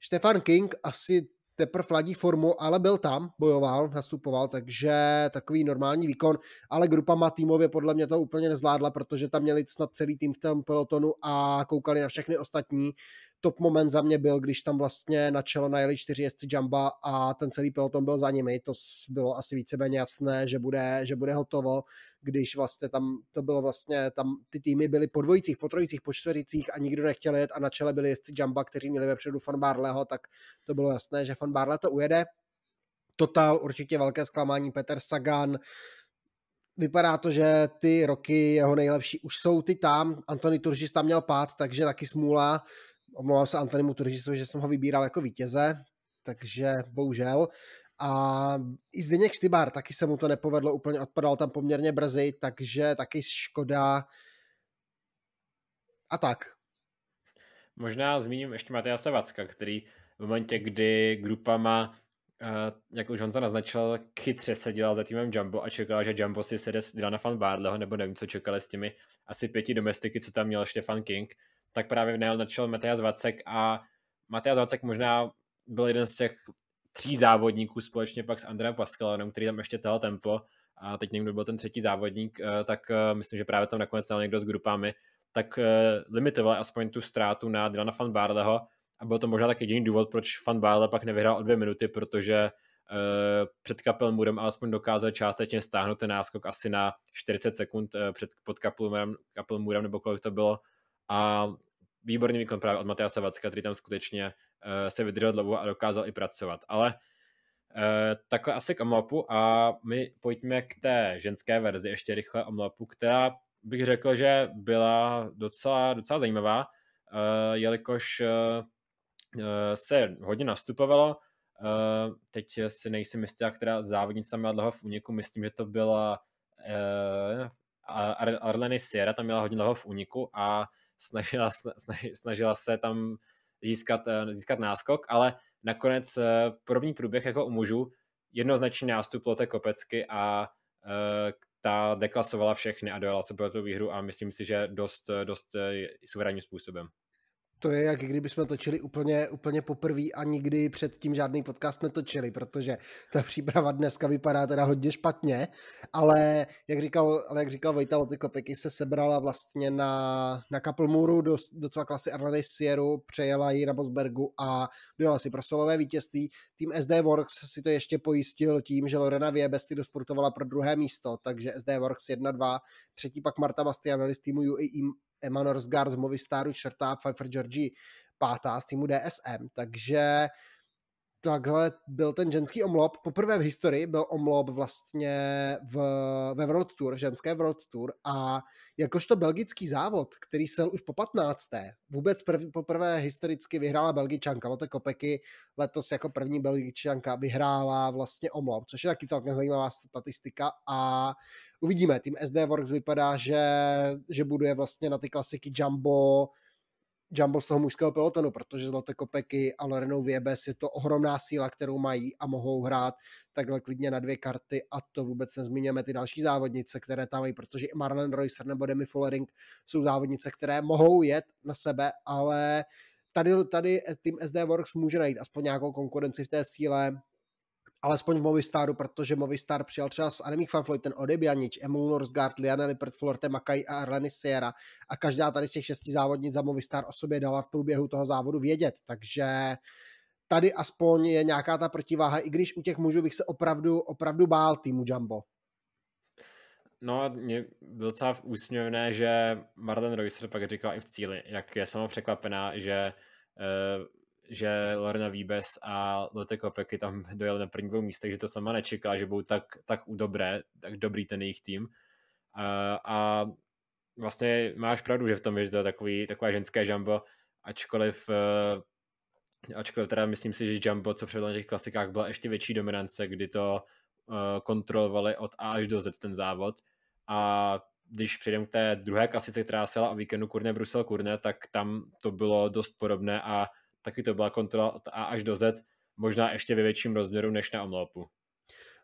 Stefan King asi teprve ladí formu, ale byl tam, bojoval, nastupoval, takže takový normální výkon, ale grupa má týmově podle mě to úplně nezvládla, protože tam měli snad celý tým v tom pelotonu a koukali na všechny ostatní. Top moment za mě byl, když tam vlastně na čelo najeli čtyři jezdci Jamba a ten celý peloton byl za nimi. To bylo asi víceméně jasné, že bude, že bude hotovo když vlastně tam to bylo vlastně, tam ty týmy byly po dvojicích, po trojicích, po čtvericích a nikdo nechtěl jet a na čele byli jezdci Jamba, kteří měli vepředu Van Barleho, tak to bylo jasné, že Van Barle to ujede. Total určitě velké zklamání Peter Sagan, vypadá to, že ty roky jeho nejlepší už jsou ty tam. Antony Turžis tam měl pád, takže taky smůla. Omlouvám se Antonimu Turžisovi, že jsem ho vybíral jako vítěze, takže bohužel. A i Zdeněk Štybár, taky se mu to nepovedlo, úplně odpadal tam poměrně brzy, takže taky škoda. A tak. Možná zmíním ještě Matěja Savacka, který v momentě, kdy grupa má, uh, jak už Honza naznačil, chytře se dělal za týmem Jumbo a čekal, že Jumbo si sede Dylana van Bardleho, nebo nevím, co čekali s těmi asi pěti domestiky, co tam měl Stefan King, tak právě najel načel Matěja Zvacek a Matěja Zvacek možná byl jeden z těch tří závodníků společně pak s Andreem Pascalonem, který tam ještě tel tempo a teď někdo byl ten třetí závodník, eh, tak eh, myslím, že právě tam nakonec stal někdo s grupami, tak eh, limitoval aspoň tu ztrátu na Dylana van Barleho a byl to možná tak jediný důvod, proč van Barle pak nevyhrál o dvě minuty, protože před Kapelmurem alespoň dokázal částečně stáhnout ten náskok asi na 40 sekund před, pod Kapelmurem, Kapelmurem nebo kolik to bylo a výborný výkon právě od Matea Savacka, který tam skutečně uh, se vydržel dlouho a dokázal i pracovat. Ale uh, takhle asi k omlopu a my pojďme k té ženské verzi ještě rychle omlopu, která bych řekl, že byla docela, docela zajímavá, uh, jelikož uh, se hodně nastupovalo, Uh, teď si nejsem jistá, která závodnice tam měla dlouho v úniku, myslím, že to byla uh, Arleny Sierra, tam měla hodně dlouho v úniku a snažila, snažila se tam získat, eh, získat náskok, ale nakonec eh, podobný průběh jako u mužů, jednoznačný nástup Lotte Kopecky a eh, ta deklasovala všechny a dojela se pro tu výhru a myslím si, že dost, dost suverénním způsobem. To je, jak kdyby jsme točili úplně, úplně poprvé a nikdy předtím žádný podcast netočili, protože ta příprava dneska vypadá teda hodně špatně, ale jak říkal, ale jak říkal Vejta Loty Kopeky se sebrala vlastně na, na Kaplmuru do, docela klasy Arleny Sieru, přejela ji na Bosbergu a dojela si pro solové vítězství. Tým SD Works si to ještě pojistil tím, že Lorena Viebesty dosportovala pro druhé místo, takže SD Works 1-2, třetí pak Marta Bastianelli z týmu UAE Emma Norsgaard z Movistaru čtvrtá, Pfeiffer Georgie pátá z týmu DSM, takže takhle byl ten ženský omlop. Poprvé v historii byl omlop vlastně v, ve World Tour, ženské World Tour a jakožto belgický závod, který sel už po 15. Vůbec prv, poprvé historicky vyhrála belgičanka Lotte Kopeky, letos jako první belgičanka vyhrála vlastně omlop, což je taky celkem zajímavá statistika a uvidíme. Tým SD Works vypadá, že, že buduje vlastně na ty klasiky Jumbo, Jumbo z toho mužského pelotonu, protože Zlaté Kopeky a Lorenou Viebes je to ohromná síla, kterou mají a mohou hrát takhle klidně na dvě karty a to vůbec nezmíněme ty další závodnice, které tam mají, protože i Marlen Reusser nebo Demi Fullering jsou závodnice, které mohou jet na sebe, ale tady, tady tým SD Works může najít aspoň nějakou konkurenci v té síle, alespoň v Movistaru, protože Movistar přijal třeba s Anemik Fanfloyd, ten Odebianič, Emil Norsgaard, Liana Lippert, Florte Makaj a Arleny Sierra a každá tady z těch šesti závodnic za Movistar o sobě dala v průběhu toho závodu vědět, takže tady aspoň je nějaká ta protiváha, i když u těch mužů bych se opravdu, opravdu bál týmu Jumbo. No, mě bylo docela úsměvné, že Marlen Reusser pak říkal i v cíli, jak je sama překvapená, že uh, že Lorena Víbes a Lotte Kopecky tam (laughs) dojeli na první dvou místech, že to sama nečekala, že budou tak, tak dobré, tak dobrý ten jejich tým. A, a vlastně máš pravdu, že v tom, že to je takový, takové ženské jumbo, ačkoliv uh, ačkoliv teda myslím si, že jumbo, co předvedl na těch klasikách, byla ještě větší dominance, kdy to uh, kontrolovali od A až do Z ten závod a když přijdeme k té druhé klasice, která se o víkendu Kurne Brusel Kurne, tak tam to bylo dost podobné a taky to byla kontrola od A až do Z, možná ještě ve větším rozměru než na omlopu.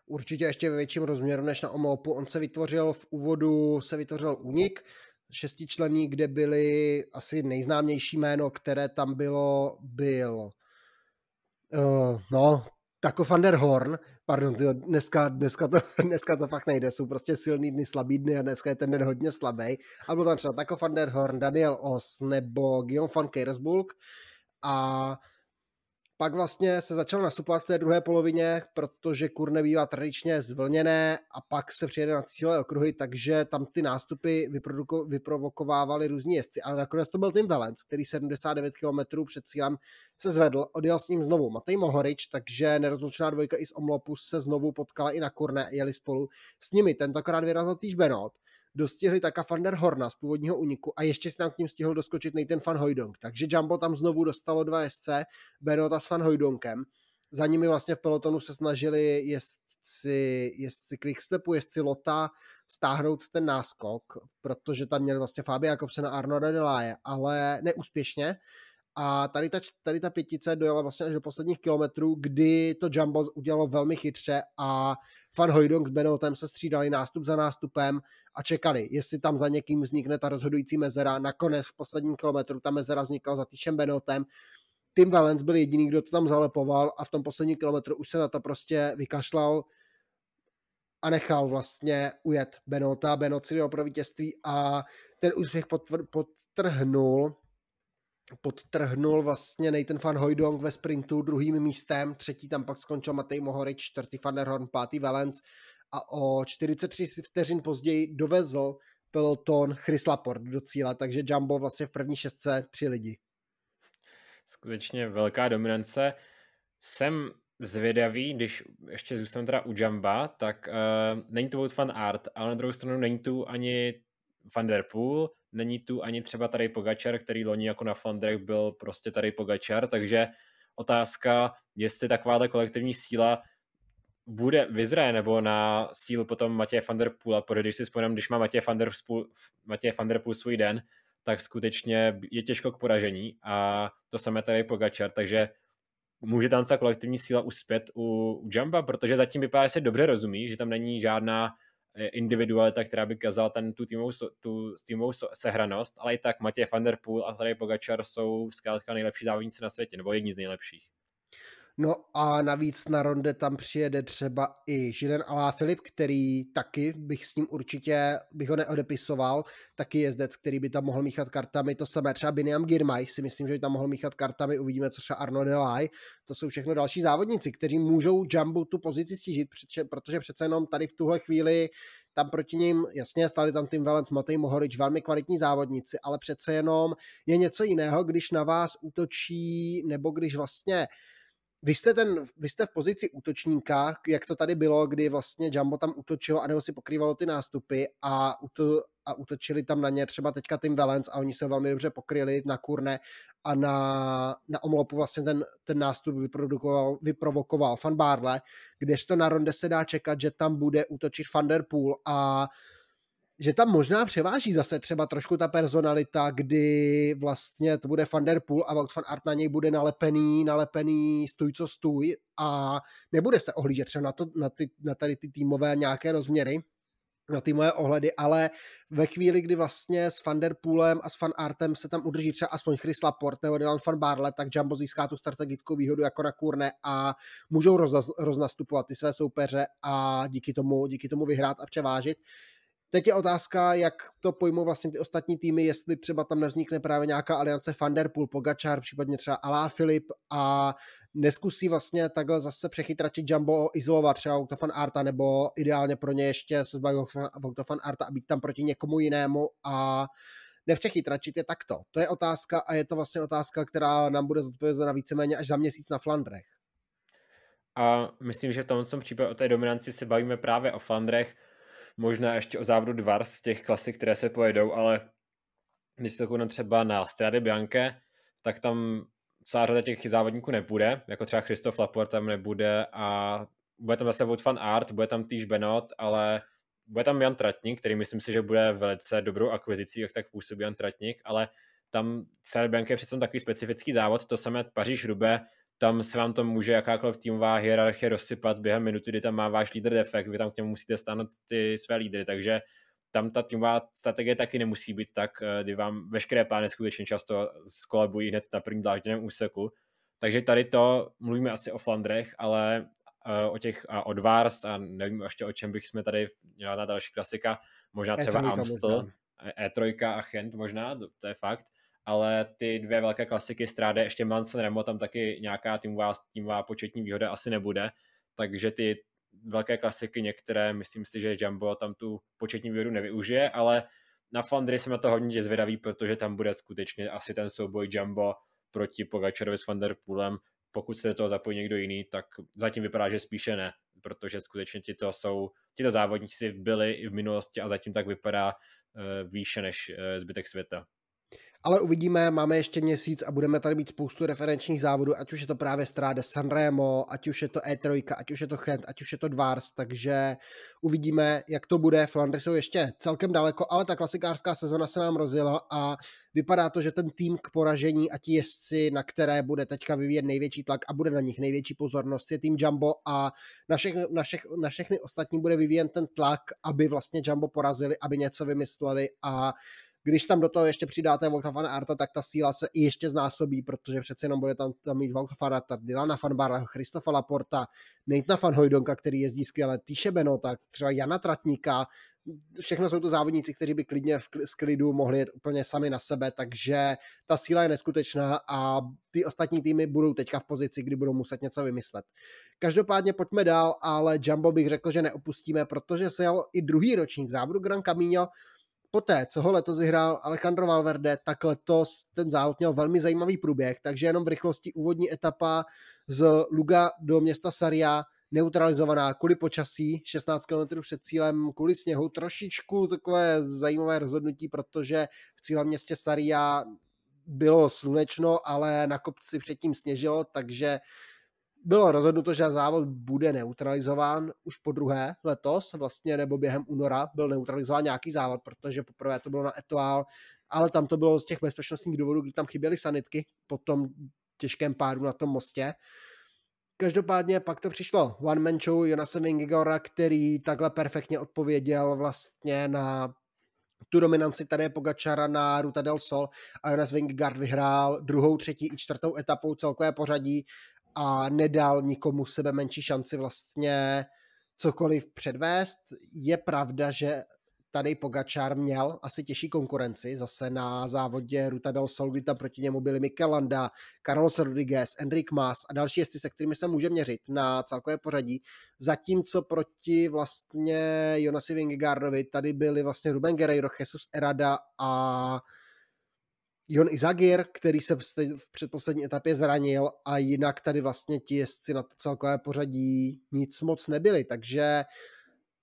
Určitě ještě ve větším rozměru než na omlopu. On se vytvořil v úvodu, se vytvořil únik šestičlený, kde byly asi nejznámější jméno, které tam bylo, byl uh, no, Taco van der Horn, pardon, tyjo, dneska, dneska, to, (laughs) dneska to fakt nejde, jsou prostě silný dny, slabý dny a dneska je ten den hodně slabý. A byl tam třeba Taco van der Horn, Daniel Os nebo Guillaume van Kersburg a pak vlastně se začal nastupovat v té druhé polovině, protože kurne bývá tradičně zvlněné a pak se přijede na cílové okruhy, takže tam ty nástupy vyprovokovávaly různí jezdci. Ale nakonec to byl Tim Valens, který 79 km před cílem se zvedl, odjel s ním znovu Matej Mohorič, takže nerozlučná dvojka i z Omlopus se znovu potkala i na kurne, jeli spolu s nimi. Tentokrát vyrazil týž Benot, dostihli taka Van der Horna z původního uniku a ještě si tam k ním stihl doskočit Nathan Van Hojdong. Takže Jumbo tam znovu dostalo dva SC, Benota s Van Hojdonkem. Za nimi vlastně v pelotonu se snažili jezdci, jezdci Quickstepu, jezdci Lota stáhnout ten náskok, protože tam měli vlastně Fabia Jakobsen a Arno Delaje, ale neúspěšně. A tady ta, tady ta pětice dojela vlastně až do posledních kilometrů, kdy to Jumbo udělalo velmi chytře a Van Hojdong s Benotem se střídali nástup za nástupem a čekali, jestli tam za někým vznikne ta rozhodující mezera. Nakonec v posledním kilometru ta mezera vznikla za Týšem Benotem. Tim Valens byl jediný, kdo to tam zalepoval a v tom posledním kilometru už se na to prostě vykašlal a nechal vlastně ujet Benota. Benot si pro vítězství a ten úspěch podtrhnul podtrhnul vlastně Nathan van Hooydonk ve sprintu druhým místem, třetí tam pak skončil Matej Mohorič, čtvrtý Van der Horn, pátý Valens a o 43 vteřin později dovezl peloton Chris Laport do cíle, takže Jumbo vlastně v první šestce tři lidi. Skutečně velká dominance. Jsem zvědavý, když ještě zůstanu teda u Jamba, tak uh, není to Wout van Art, ale na druhou stranu není tu ani Van Der Poel, není tu ani třeba tady Pogačar, který loni jako na Flandrech byl prostě tady Pogačar, takže otázka, jestli takováhle kolektivní síla bude vyzraje nebo na sílu potom Matěje van der Poel, protože když si vzpomínám, když má Matěje van der, Poel, Matěje van der Poel svůj den, tak skutečně je těžko k poražení a to samé tady Pogačar, takže může tam ta kolektivní síla uspět u, u Jumba, protože zatím vypadá, že se dobře rozumí, že tam není žádná individualita, která by kazala ten, tu týmovou, tu týmovou sehranost, ale i tak Matěj van der Poel a tady Pogačar jsou zkrátka nejlepší závodníci na světě, nebo jedni z nejlepších. No a navíc na ronde tam přijede třeba i Žilen Alá Filip, který taky bych s ním určitě, bych ho neodepisoval, taky jezdec, který by tam mohl míchat kartami, to samé třeba Biniam Girmay si myslím, že by tam mohl míchat kartami, uvidíme co třeba Arno Delay, to jsou všechno další závodníci, kteří můžou Jumbo tu pozici stížit, protože přece jenom tady v tuhle chvíli tam proti ním, jasně, stali tam Tim Valens, Matej Mohorič, velmi kvalitní závodníci, ale přece jenom je něco jiného, když na vás útočí, nebo když vlastně vy jste, ten, vy jste v pozici útočníka, jak to tady bylo, kdy vlastně Jumbo tam útočilo, anebo si pokrývalo ty nástupy a, uto, a útočili tam na ně třeba teďka Tim Valens a oni se velmi dobře pokryli na kurne a na, na omlopu vlastně ten, ten nástup vyprodukoval, vyprovokoval Fan Barle, kdežto na ronde se dá čekat, že tam bude útočit Van Der Poel a že tam možná převáží zase třeba trošku ta personalita, kdy vlastně to bude Van Der Poel a Wout van Art na něj bude nalepený, nalepený stůj co stůj a nebude se ohlížet třeba na, to, na, ty, na tady ty týmové nějaké rozměry, na ty moje ohledy, ale ve chvíli, kdy vlastně s Vanderpoolem a s Fan Artem se tam udrží třeba aspoň Chris Laporte nebo Dylan Van Barle, tak Jumbo získá tu strategickou výhodu jako na kurne a můžou roznastupovat ty své soupeře a díky tomu, díky tomu vyhrát a převážit. Teď je otázka, jak to pojmou vlastně ty ostatní týmy, jestli třeba tam nevznikne právě nějaká aliance Vanderpool, Pogačar, případně třeba Alá Filip a neskusí vlastně takhle zase přechytračit Jumbo, izolovat třeba Autofan Arta, nebo ideálně pro ně ještě se zbavit Autofan Arta a být tam proti někomu jinému a nepřechytračit je takto. To je otázka a je to vlastně otázka, která nám bude zodpovězena víceméně až za měsíc na Flandrech. A myslím, že v tomto případě o té dominanci se bavíme právě o Flandrech, možná ještě o závodu Dvars z těch klasik, které se pojedou, ale když se to třeba na Strade Bianche, tak tam celá řada těch závodníků nebude, jako třeba Christoph Laporte tam nebude a bude tam zase Wout van Art, bude tam týž Benot, ale bude tam Jan Tratník, který myslím si, že bude velice dobrou akvizicí, jak tak působí Jan Tratník, ale tam Strade Bianche je přece takový specifický závod, to samé Paříž Rube, tam se vám to může jakákoliv týmová hierarchie rozsypat během minuty, kdy tam má váš lídr defekt, vy tam k němu musíte stáhnout ty své lídry, takže tam ta týmová strategie taky nemusí být tak, eh, kdy vám veškeré plány skutečně často skolebují hned na prvním dlážděném úseku. Takže tady to, mluvíme asi o Flandrech, ale uh, o těch uh, od Vars a nevím ještě o čem bych jsme tady měla na další klasika, možná třeba E3 Amstel, E3 a Chent možná, to je fakt, ale ty dvě velké klasiky Stráde, ještě Manson Remo, tam taky nějaká týmová, týmová početní výhoda asi nebude, takže ty velké klasiky některé, myslím si, že Jumbo tam tu početní výhodu nevyužije, ale na Flandry jsem na to hodně zvědavý, protože tam bude skutečně asi ten souboj Jumbo proti Pogačarovi s Van Der Poolem. Pokud se do toho zapojí někdo jiný, tak zatím vypadá, že spíše ne, protože skutečně tito jsou, tito závodníci byli i v minulosti a zatím tak vypadá uh, výše než uh, zbytek světa. Ale uvidíme, máme ještě měsíc a budeme tady mít spoustu referenčních závodů, ať už je to právě Stráde Sanremo, ať už je to E3, ať už je to Chent, ať už je to Dvars, takže uvidíme, jak to bude. Flandry jsou ještě celkem daleko, ale ta klasikářská sezona se nám rozjela a vypadá to, že ten tým k poražení a ti jezdci, na které bude teďka vyvíjet největší tlak a bude na nich největší pozornost, je tým Jumbo a na, všech, na, všech, na všechny ostatní bude vyvíjen ten tlak, aby vlastně Jumbo porazili, aby něco vymysleli a když tam do toho ještě přidáte Vouta van Arta, tak ta síla se i ještě znásobí, protože přece jenom bude tam, tam mít Vouta van Arta, Dylana van Barla, Christofa Laporta, Nathan van Hojdonka, který jezdí skvěle, Týše Benota, třeba Jana Tratníka, všechno jsou to závodníci, kteří by klidně v, z klidu mohli jet úplně sami na sebe, takže ta síla je neskutečná a ty ostatní týmy budou teďka v pozici, kdy budou muset něco vymyslet. Každopádně pojďme dál, ale Jumbo bych řekl, že neopustíme, protože se jel i druhý ročník závodu Gran Camino, poté, co ho letos vyhrál Alejandro Valverde, tak letos ten závod měl velmi zajímavý průběh, takže jenom v rychlosti úvodní etapa z Luga do města Saria neutralizovaná kvůli počasí, 16 km před cílem, kvůli sněhu, trošičku takové zajímavé rozhodnutí, protože v cílem městě Saria bylo slunečno, ale na kopci předtím sněžilo, takže bylo rozhodnuto, že závod bude neutralizován už po druhé letos, vlastně nebo během února byl neutralizován nějaký závod, protože poprvé to bylo na Etoile, ale tam to bylo z těch bezpečnostních důvodů, kdy tam chyběly sanitky po tom těžkém pádu na tom mostě. Každopádně pak to přišlo one man show Jonase Vingigora, který takhle perfektně odpověděl vlastně na tu dominanci tady Pogačara na Ruta del Sol a Jonas Vingegaard vyhrál druhou, třetí i čtvrtou etapou celkové pořadí a nedal nikomu sebe menší šanci vlastně cokoliv předvést. Je pravda, že tady Pogačár měl asi těžší konkurenci, zase na závodě Ruta del Sol, kdy tam proti němu byli Mikel Landa, Carlos Rodriguez, Enric Mas a další jezdci, se kterými se může měřit na celkové pořadí, zatímco proti vlastně Jonasi Vingegaardovi tady byli vlastně Ruben Guerreiro, Jesus Erada a Jon Izagir, který se v předposlední etapě zranil a jinak tady vlastně ti jezdci na to celkové pořadí nic moc nebyli, takže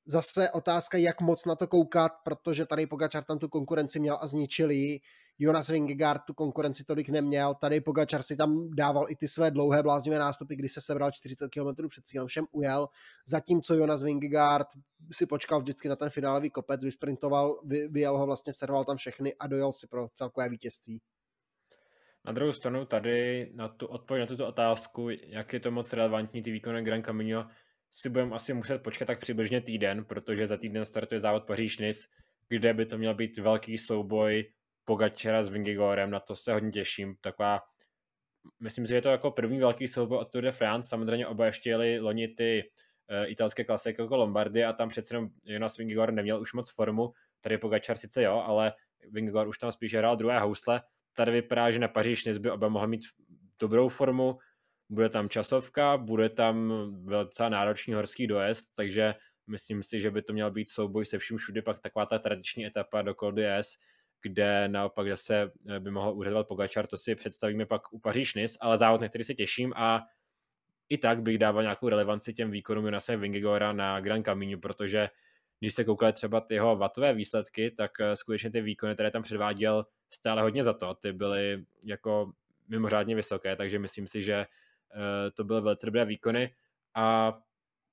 zase otázka, jak moc na to koukat, protože tady Pogačar tam tu konkurenci měl a zničili. Jonas Vingegaard tu konkurenci tolik neměl, tady Pogačar si tam dával i ty své dlouhé bláznivé nástupy, kdy se sebral 40 km před cílem, všem ujel, zatímco Jonas Vingegaard si počkal vždycky na ten finálový kopec, vysprintoval, vy, vyjel ho vlastně, serval tam všechny a dojel si pro celkové vítězství. Na druhou stranu tady na tu odpověď na tuto otázku, jak je to moc relevantní ty výkony Gran Camino, si budeme asi muset počkat tak přibližně týden, protože za týden startuje závod paříž kde by to měl být velký souboj Pogačera s Vingigorem, na to se hodně těším. Taková, myslím si, že je to jako první velký souboj od Tour de France, samozřejmě oba ještě jeli loni ty uh, italské klasiky jako Lombardy a tam přece jenom Jonas Vingigor neměl už moc formu, tady Pogačar sice jo, ale Vingigor už tam spíš hrál druhé housle, tady vypadá, že na Paříž by oba mohli mít dobrou formu, bude tam časovka, bude tam docela náročný horský dojezd, takže myslím si, že by to měl být souboj se vším všude, pak taková ta tradiční etapa do Col d'Huez, kde naopak zase eh, by mohl uřadovat Pogačar, to si představíme pak u paříž ale závod, na který se těším a i tak bych dával nějakou relevanci těm výkonům Jonase Vingegora na Grand Camino, protože když se koukali třeba ty jeho vatové výsledky, tak eh, skutečně ty výkony, které tam předváděl, stále hodně za to. Ty byly jako mimořádně vysoké, takže myslím si, že eh, to byly velice dobré výkony a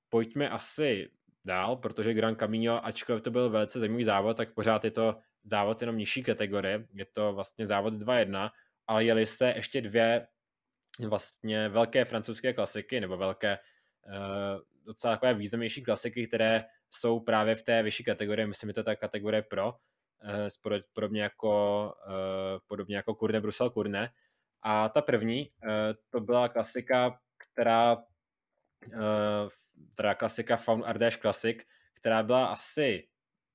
pojďme asi dál, protože Grand Camino, ačkoliv to byl velice zajímavý závod, tak pořád je to závod jenom nižší kategorie, je to vlastně závod 2-1, ale jeli se ještě dvě vlastně velké francouzské klasiky, nebo velké uh, docela takové významnější klasiky, které jsou právě v té vyšší kategorii, myslím, že to ta kategorie pro, uh, podobně jako, uh, podobně jako Kurne Brusel Kurne. A ta první, to byla klasika, která teda klasika Faun Ardèche Classic, která byla asi,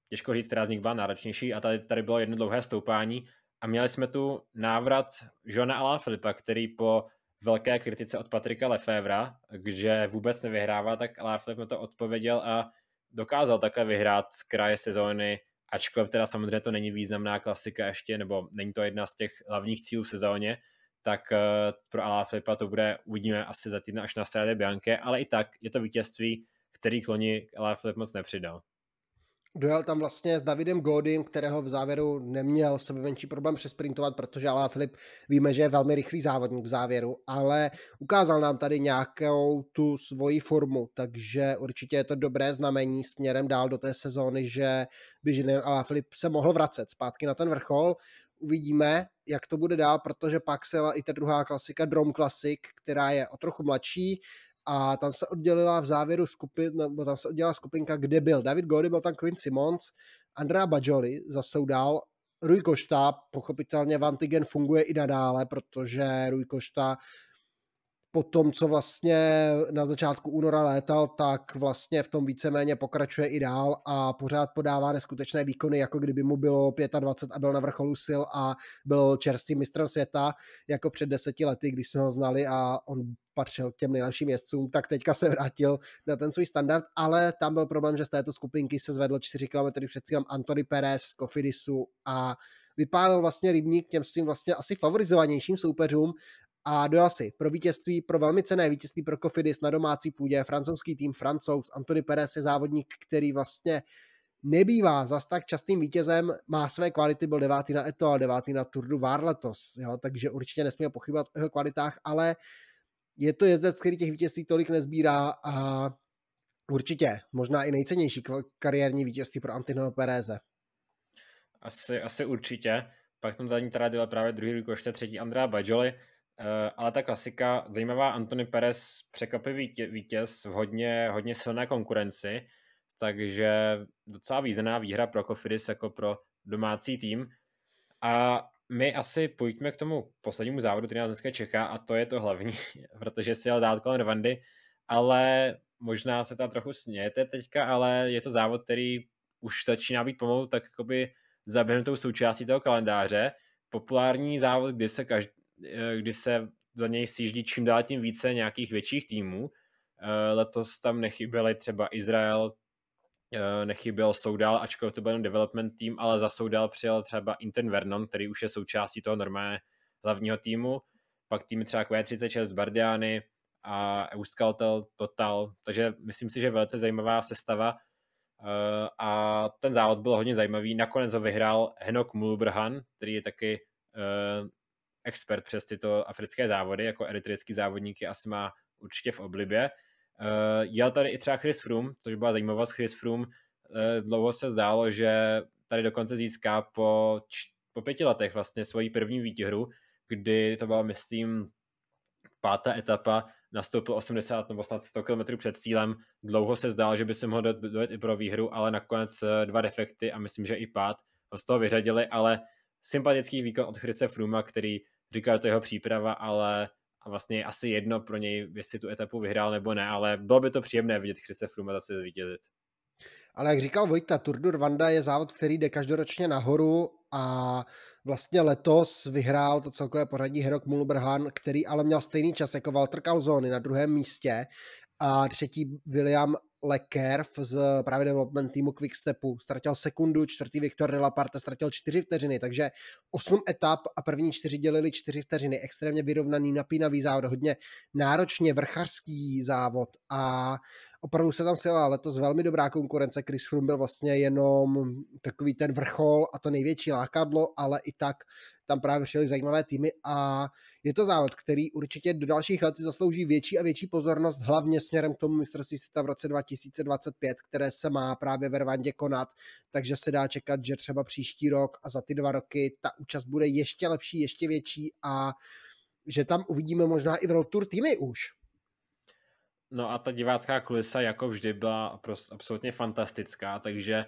těžko říct, která z nich byla náročnější a tady, tady bylo jedno dlouhé stoupání a měli jsme tu návrat Johna Ala Filipa, který po velké kritice od Patrika Lefevra, že vůbec nevyhrává, tak Ala Filip mu to odpověděl a dokázal také vyhrát z kraje sezóny, ačkoliv teda samozřejmě to není významná klasika ještě, nebo není to jedna z těch hlavních cílů v sezóně, tak eh, pro Filipa to bude, uvidíme asi za týden až na Strade Bianche, ale i tak je to vítězství, který loni Filip moc nepřidal. Dojel tam vlastně s Davidem Godym, kterého v závěru neměl sebe menší problém přesprintovat, protože Alá Filip víme, že je velmi rychlý závodník v závěru, ale ukázal nám tady nějakou tu svoji formu, takže určitě je to dobré znamení směrem dál do té sezóny, že by Alá Filip se mohl vracet zpátky na ten vrchol. Uvidíme, jak to bude dál, protože pak se i ta druhá klasika, Drom Classic, která je o trochu mladší, a tam se oddělila v závěru skupin, nebo tam se oddělila skupinka, kde byl David Gory, byl tam Quinn Simons, Andrea Bajoli zase dál, Rui Košta, pochopitelně Vantigen funguje i nadále, protože Rui Košta po tom, co vlastně na začátku února létal, tak vlastně v tom víceméně pokračuje i dál a pořád podává neskutečné výkony, jako kdyby mu bylo 25 a byl na vrcholu sil a byl čerstvým mistrem světa, jako před deseti lety, když jsme ho znali a on patřil k těm nejlepším jezdcům, tak teďka se vrátil na ten svůj standard, ale tam byl problém, že z této skupinky se zvedl 4 km před cílem Antony Perez z Kofidisu a vypálil vlastně rybník těm svým vlastně asi favorizovanějším soupeřům a dojel si pro vítězství, pro velmi cené vítězství pro Kofidis na domácí půdě, francouzský tým Francouz, Antony Perez je závodník, který vlastně nebývá zas tak častým vítězem, má své kvality, byl devátý na Eto, ale devátý na Tour du Var letos, jo, takže určitě nesmíme pochybovat o jeho kvalitách, ale je to jezdec, který těch vítězství tolik nezbírá a určitě možná i nejcennější kariérní vítězství pro Antonyho Pereze. Asi, asi určitě. Pak tam za ní teda právě druhý rukoště, třetí Andrea Bajoli. Eh, ale ta klasika, zajímavá, Antony Perez překvapivý vítěz v hodně, hodně silné konkurenci, takže docela významná výhra pro Kofidis jako pro domácí tým. A my asi pojďme k tomu poslednímu závodu, který nás dneska čeká a to je to hlavní, (laughs) protože si jel závod kolem Rwandy, ale možná se tam trochu smějete teďka, ale je to závod, který už začíná být pomalu tak jakoby zaběhnutou součástí toho kalendáře. Populární závod, kdy se každý, kdy se za něj sjíždí čím dál tím více nějakých větších týmů. Eh, letos tam nechyběli třeba Izrael, eh, nechyběl Soudal, ačkoliv to byl jen development tým, ale za Soudal přijel třeba Inten Vernon, který už je součástí toho normálně hlavního týmu, pak týmy třeba Q36 Bardiany a Euskaltel Total, takže myslím si, že velice zajímavá sestava a ten závod byl hodně zajímavý. Nakonec ho vyhrál Henok Mulbrhan, který je taky expert přes tyto africké závody, jako eritrejský závodník je asi má určitě v oblibě. Uh, jel tady i třeba Chris Froome, což byla zajímavost. Chris Froome uh, dlouho se zdálo, že tady dokonce získá po, po pěti letech vlastně svoji první výhru, kdy to byla, myslím, pátá etapa nastoupil 80 nebo snad 100 km před cílem. Dlouho se zdálo, že by se mohl dojet i pro výhru, ale nakonec eh, dva defekty a myslím, že i pád ho z toho vyřadili, ale sympatický výkon od Chrise Fruma, který říkal, to jeho příprava, ale vlastně asi jedno pro něj, jestli tu etapu vyhrál nebo ne, ale bylo by to příjemné vidět Chrise Fruma zase zvítězit. Ale jak říkal Vojta, Tour de Rwanda je závod, který jde každoročně nahoru a vlastně letos vyhrál to celkové pořadí Henok Mulberhan, který ale měl stejný čas jako Walter Calzoni na druhém místě a třetí William Lekerf z právě development týmu Quickstepu ztratil sekundu, čtvrtý Viktor Delaparte ztratil čtyři vteřiny, takže osm etap a první čtyři dělili čtyři vteřiny. Extrémně vyrovnaný, napínavý závod, hodně náročně vrchařský závod a opravdu se tam sjela letos velmi dobrá konkurence. Chris Froome byl vlastně jenom takový ten vrchol a to největší lákadlo, ale i tak tam právě přijeli zajímavé týmy a je to závod, který určitě do dalších let si zaslouží větší a větší pozornost, hlavně směrem k tomu mistrovství světa v roce 2025, které se má právě ve Rwandě konat, takže se dá čekat, že třeba příští rok a za ty dva roky ta účast bude ještě lepší, ještě větší a že tam uvidíme možná i World Tour týmy už. No a ta divácká kulisa jako vždy byla prostě absolutně fantastická, takže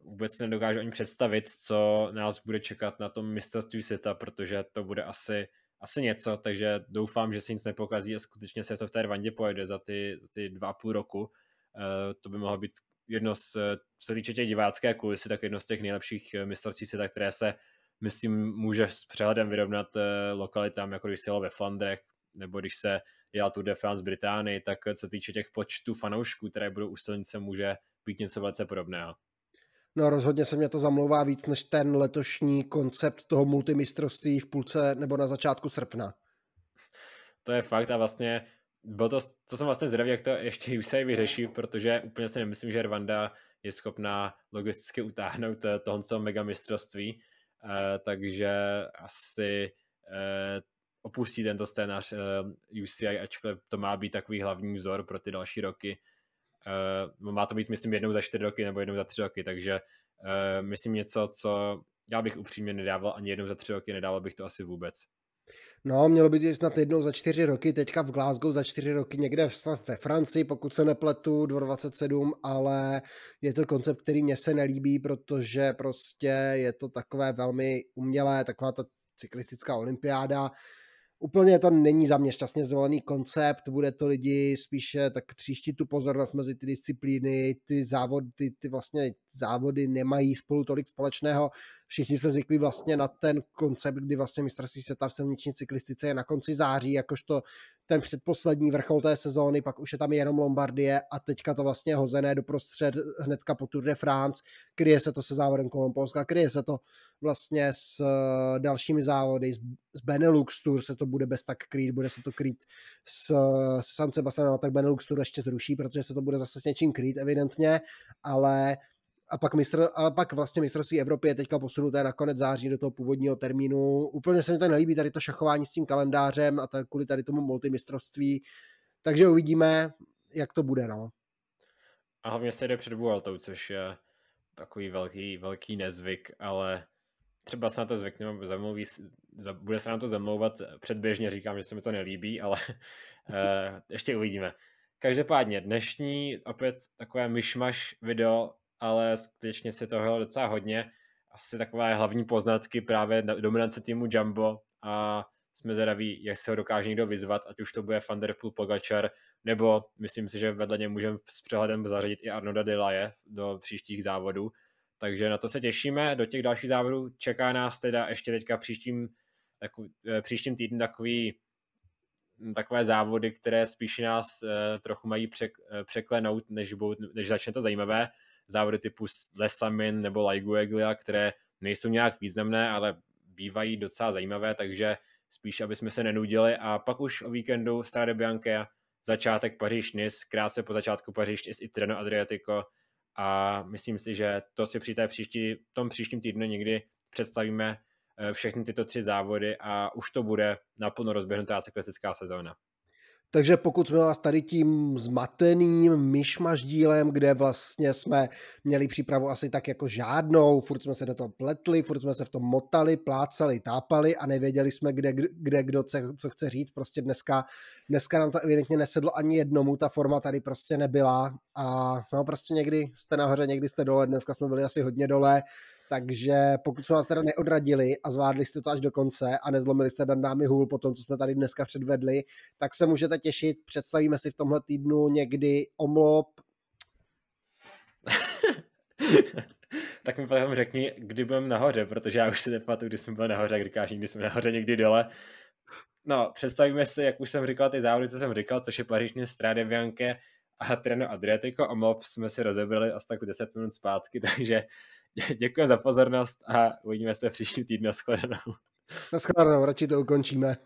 vůbec nedokážu ani představit, co nás bude čekat na tom mistrovství světa, protože to bude asi, asi něco, takže doufám, že se nic nepokazí a skutečně se to v té Rwandě pojede za ty, za ty dva a půl roku. Uh, to by mohlo být jedno z, co se týče těch divácké kulisy, tak jedno z těch nejlepších eh, mistrovství světa, které se, myslím, může s přehledem vyrovnat lokalitám, jako když se jelo ve Flandrech, nebo když se jela Tour de France Británii, tak co týče těch počtů fanoušků, které budou u silnice, může být něco velice podobného. No rozhodně se mě to zamlouvá víc než ten letošní koncept toho multimistrovství v půlce nebo na začátku srpna. To je fakt a vlastně bylo to, co jsem vlastně zvědavý, jak to ještě UCI vyřeší, protože úplně si nemyslím, že Rwanda je schopná logisticky utáhnout eh, tohoto megamistrovství, uh, takže asi uh, opustí tento scénář UCI, ačkoliv to má být takový hlavní vzor pro ty další roky. Uh, má to být, myslím, jednou za čtyři roky nebo jednou za tři roky, takže uh, myslím něco, co já bych upřímně nedával ani jednou za tři roky, nedával bych to asi vůbec. No, mělo být snad jednou za čtyři roky, teďka v Glasgow za čtyři roky, někde snad ve Francii, pokud se nepletu, 27, ale je to koncept, který mě se nelíbí, protože prostě je to takové velmi umělé, taková ta cyklistická olympiáda, úplně to není za mě šťastně zvolený koncept, bude to lidi spíše tak tříštit tu pozornost mezi ty disciplíny, ty závody, ty, ty vlastně závody nemají spolu tolik společného. Všichni jsme zvyklí vlastně na ten koncept, kdy vlastně mistrovství světa v silniční cyklistice je na konci září, jakožto ten předposlední vrchol té sezóny, pak už je tam jenom Lombardie a teďka to vlastně hozené doprostřed hnedka po Tour de France, kryje se to se závodem kolem Polska, kryje se to vlastně s eh, dalšími závody, z Benelux Tour se to bude bez tak krýt, bude se to krýt s, s San Sebastianem, tak Benelux Tour ještě zruší, protože se to bude zase s něčím krýt evidentně, ale a pak, mistr, ale pak vlastně mistrovství Evropy je teďka posunuté na konec září do toho původního termínu. Úplně se mi to nelíbí, tady to šachování s tím kalendářem a tady, kvůli tady tomu multimistrovství. Takže uvidíme, jak to bude, no. A hlavně se jde před Vueltou, což je takový velký, velký nezvyk, ale třeba se na to zvykneme, zamluví, bude se na to zamlouvat předběžně, říkám, že se mi to nelíbí, ale uh, (laughs) ještě uvidíme. Každopádně dnešní opět takové myšmaš video ale skutečně si toho docela hodně. Asi takové hlavní poznatky právě dominance týmu Jumbo a jsme zvědaví, jak se ho dokáže někdo vyzvat, ať už to bude Van der Poel Pogačar, nebo myslím si, že vedle něj můžeme s přehledem zařadit i Arnoda Delaje do příštích závodů. Takže na to se těšíme. Do těch dalších závodů čeká nás teda ještě teďka v příštím, takový, eh, příštím týdnu takový takové závody, které spíš nás eh, trochu mají přek, eh, překlenout, než, budou, než začne to zajímavé závody typu Lesamin nebo Laigueglia, které nejsou nějak významné, ale bývají docela zajímavé, takže spíš, aby jsme se nenudili a pak už o víkendu Strade Bianche, začátek paříž nice krátce po začátku Paříž i Treno Adriatico a myslím si, že to si při té příští, tom příštím týdnu někdy představíme eh, všechny tyto tři závody a už to bude naplno rozběhnutá cyklistická sezóna. Takže pokud jsme vás tady tím zmateným myšmaš dílem, kde vlastně jsme měli přípravu asi tak jako žádnou, furt jsme se do toho pletli, furt jsme se v tom motali, plácali, tápali a nevěděli jsme, kde, kde kdo co, co chce říct. Prostě dneska, dneska nám to evidentně nesedlo ani jednomu, ta forma tady prostě nebyla a no prostě někdy jste nahoře, někdy jste dole, dneska jsme byli asi hodně dole, takže pokud jsme vás teda neodradili a zvládli jste to až do konce a nezlomili jste dan dámy hůl po tom, co jsme tady dneska předvedli, tak se můžete těšit. Představíme si v tomhle týdnu někdy omlop. (laughs) tak mi potom řekni, kdy budeme nahoře, protože já už si nepamatuju, kdy jsme byli nahoře, jak říkáš, někdy jsme nahoře, někdy dole. No, představíme si, jak už jsem říkal, ty závody, co jsem říkal, což je Paříž Strade Bianche a Treno Adriatico. Omlop jsme si rozebrali asi tak 10 minut zpátky, (laughs) takže (laughs) Děkuji za pozornost a uvidíme se příští týden. Naschledanou. Naschledanou, radši to ukončíme.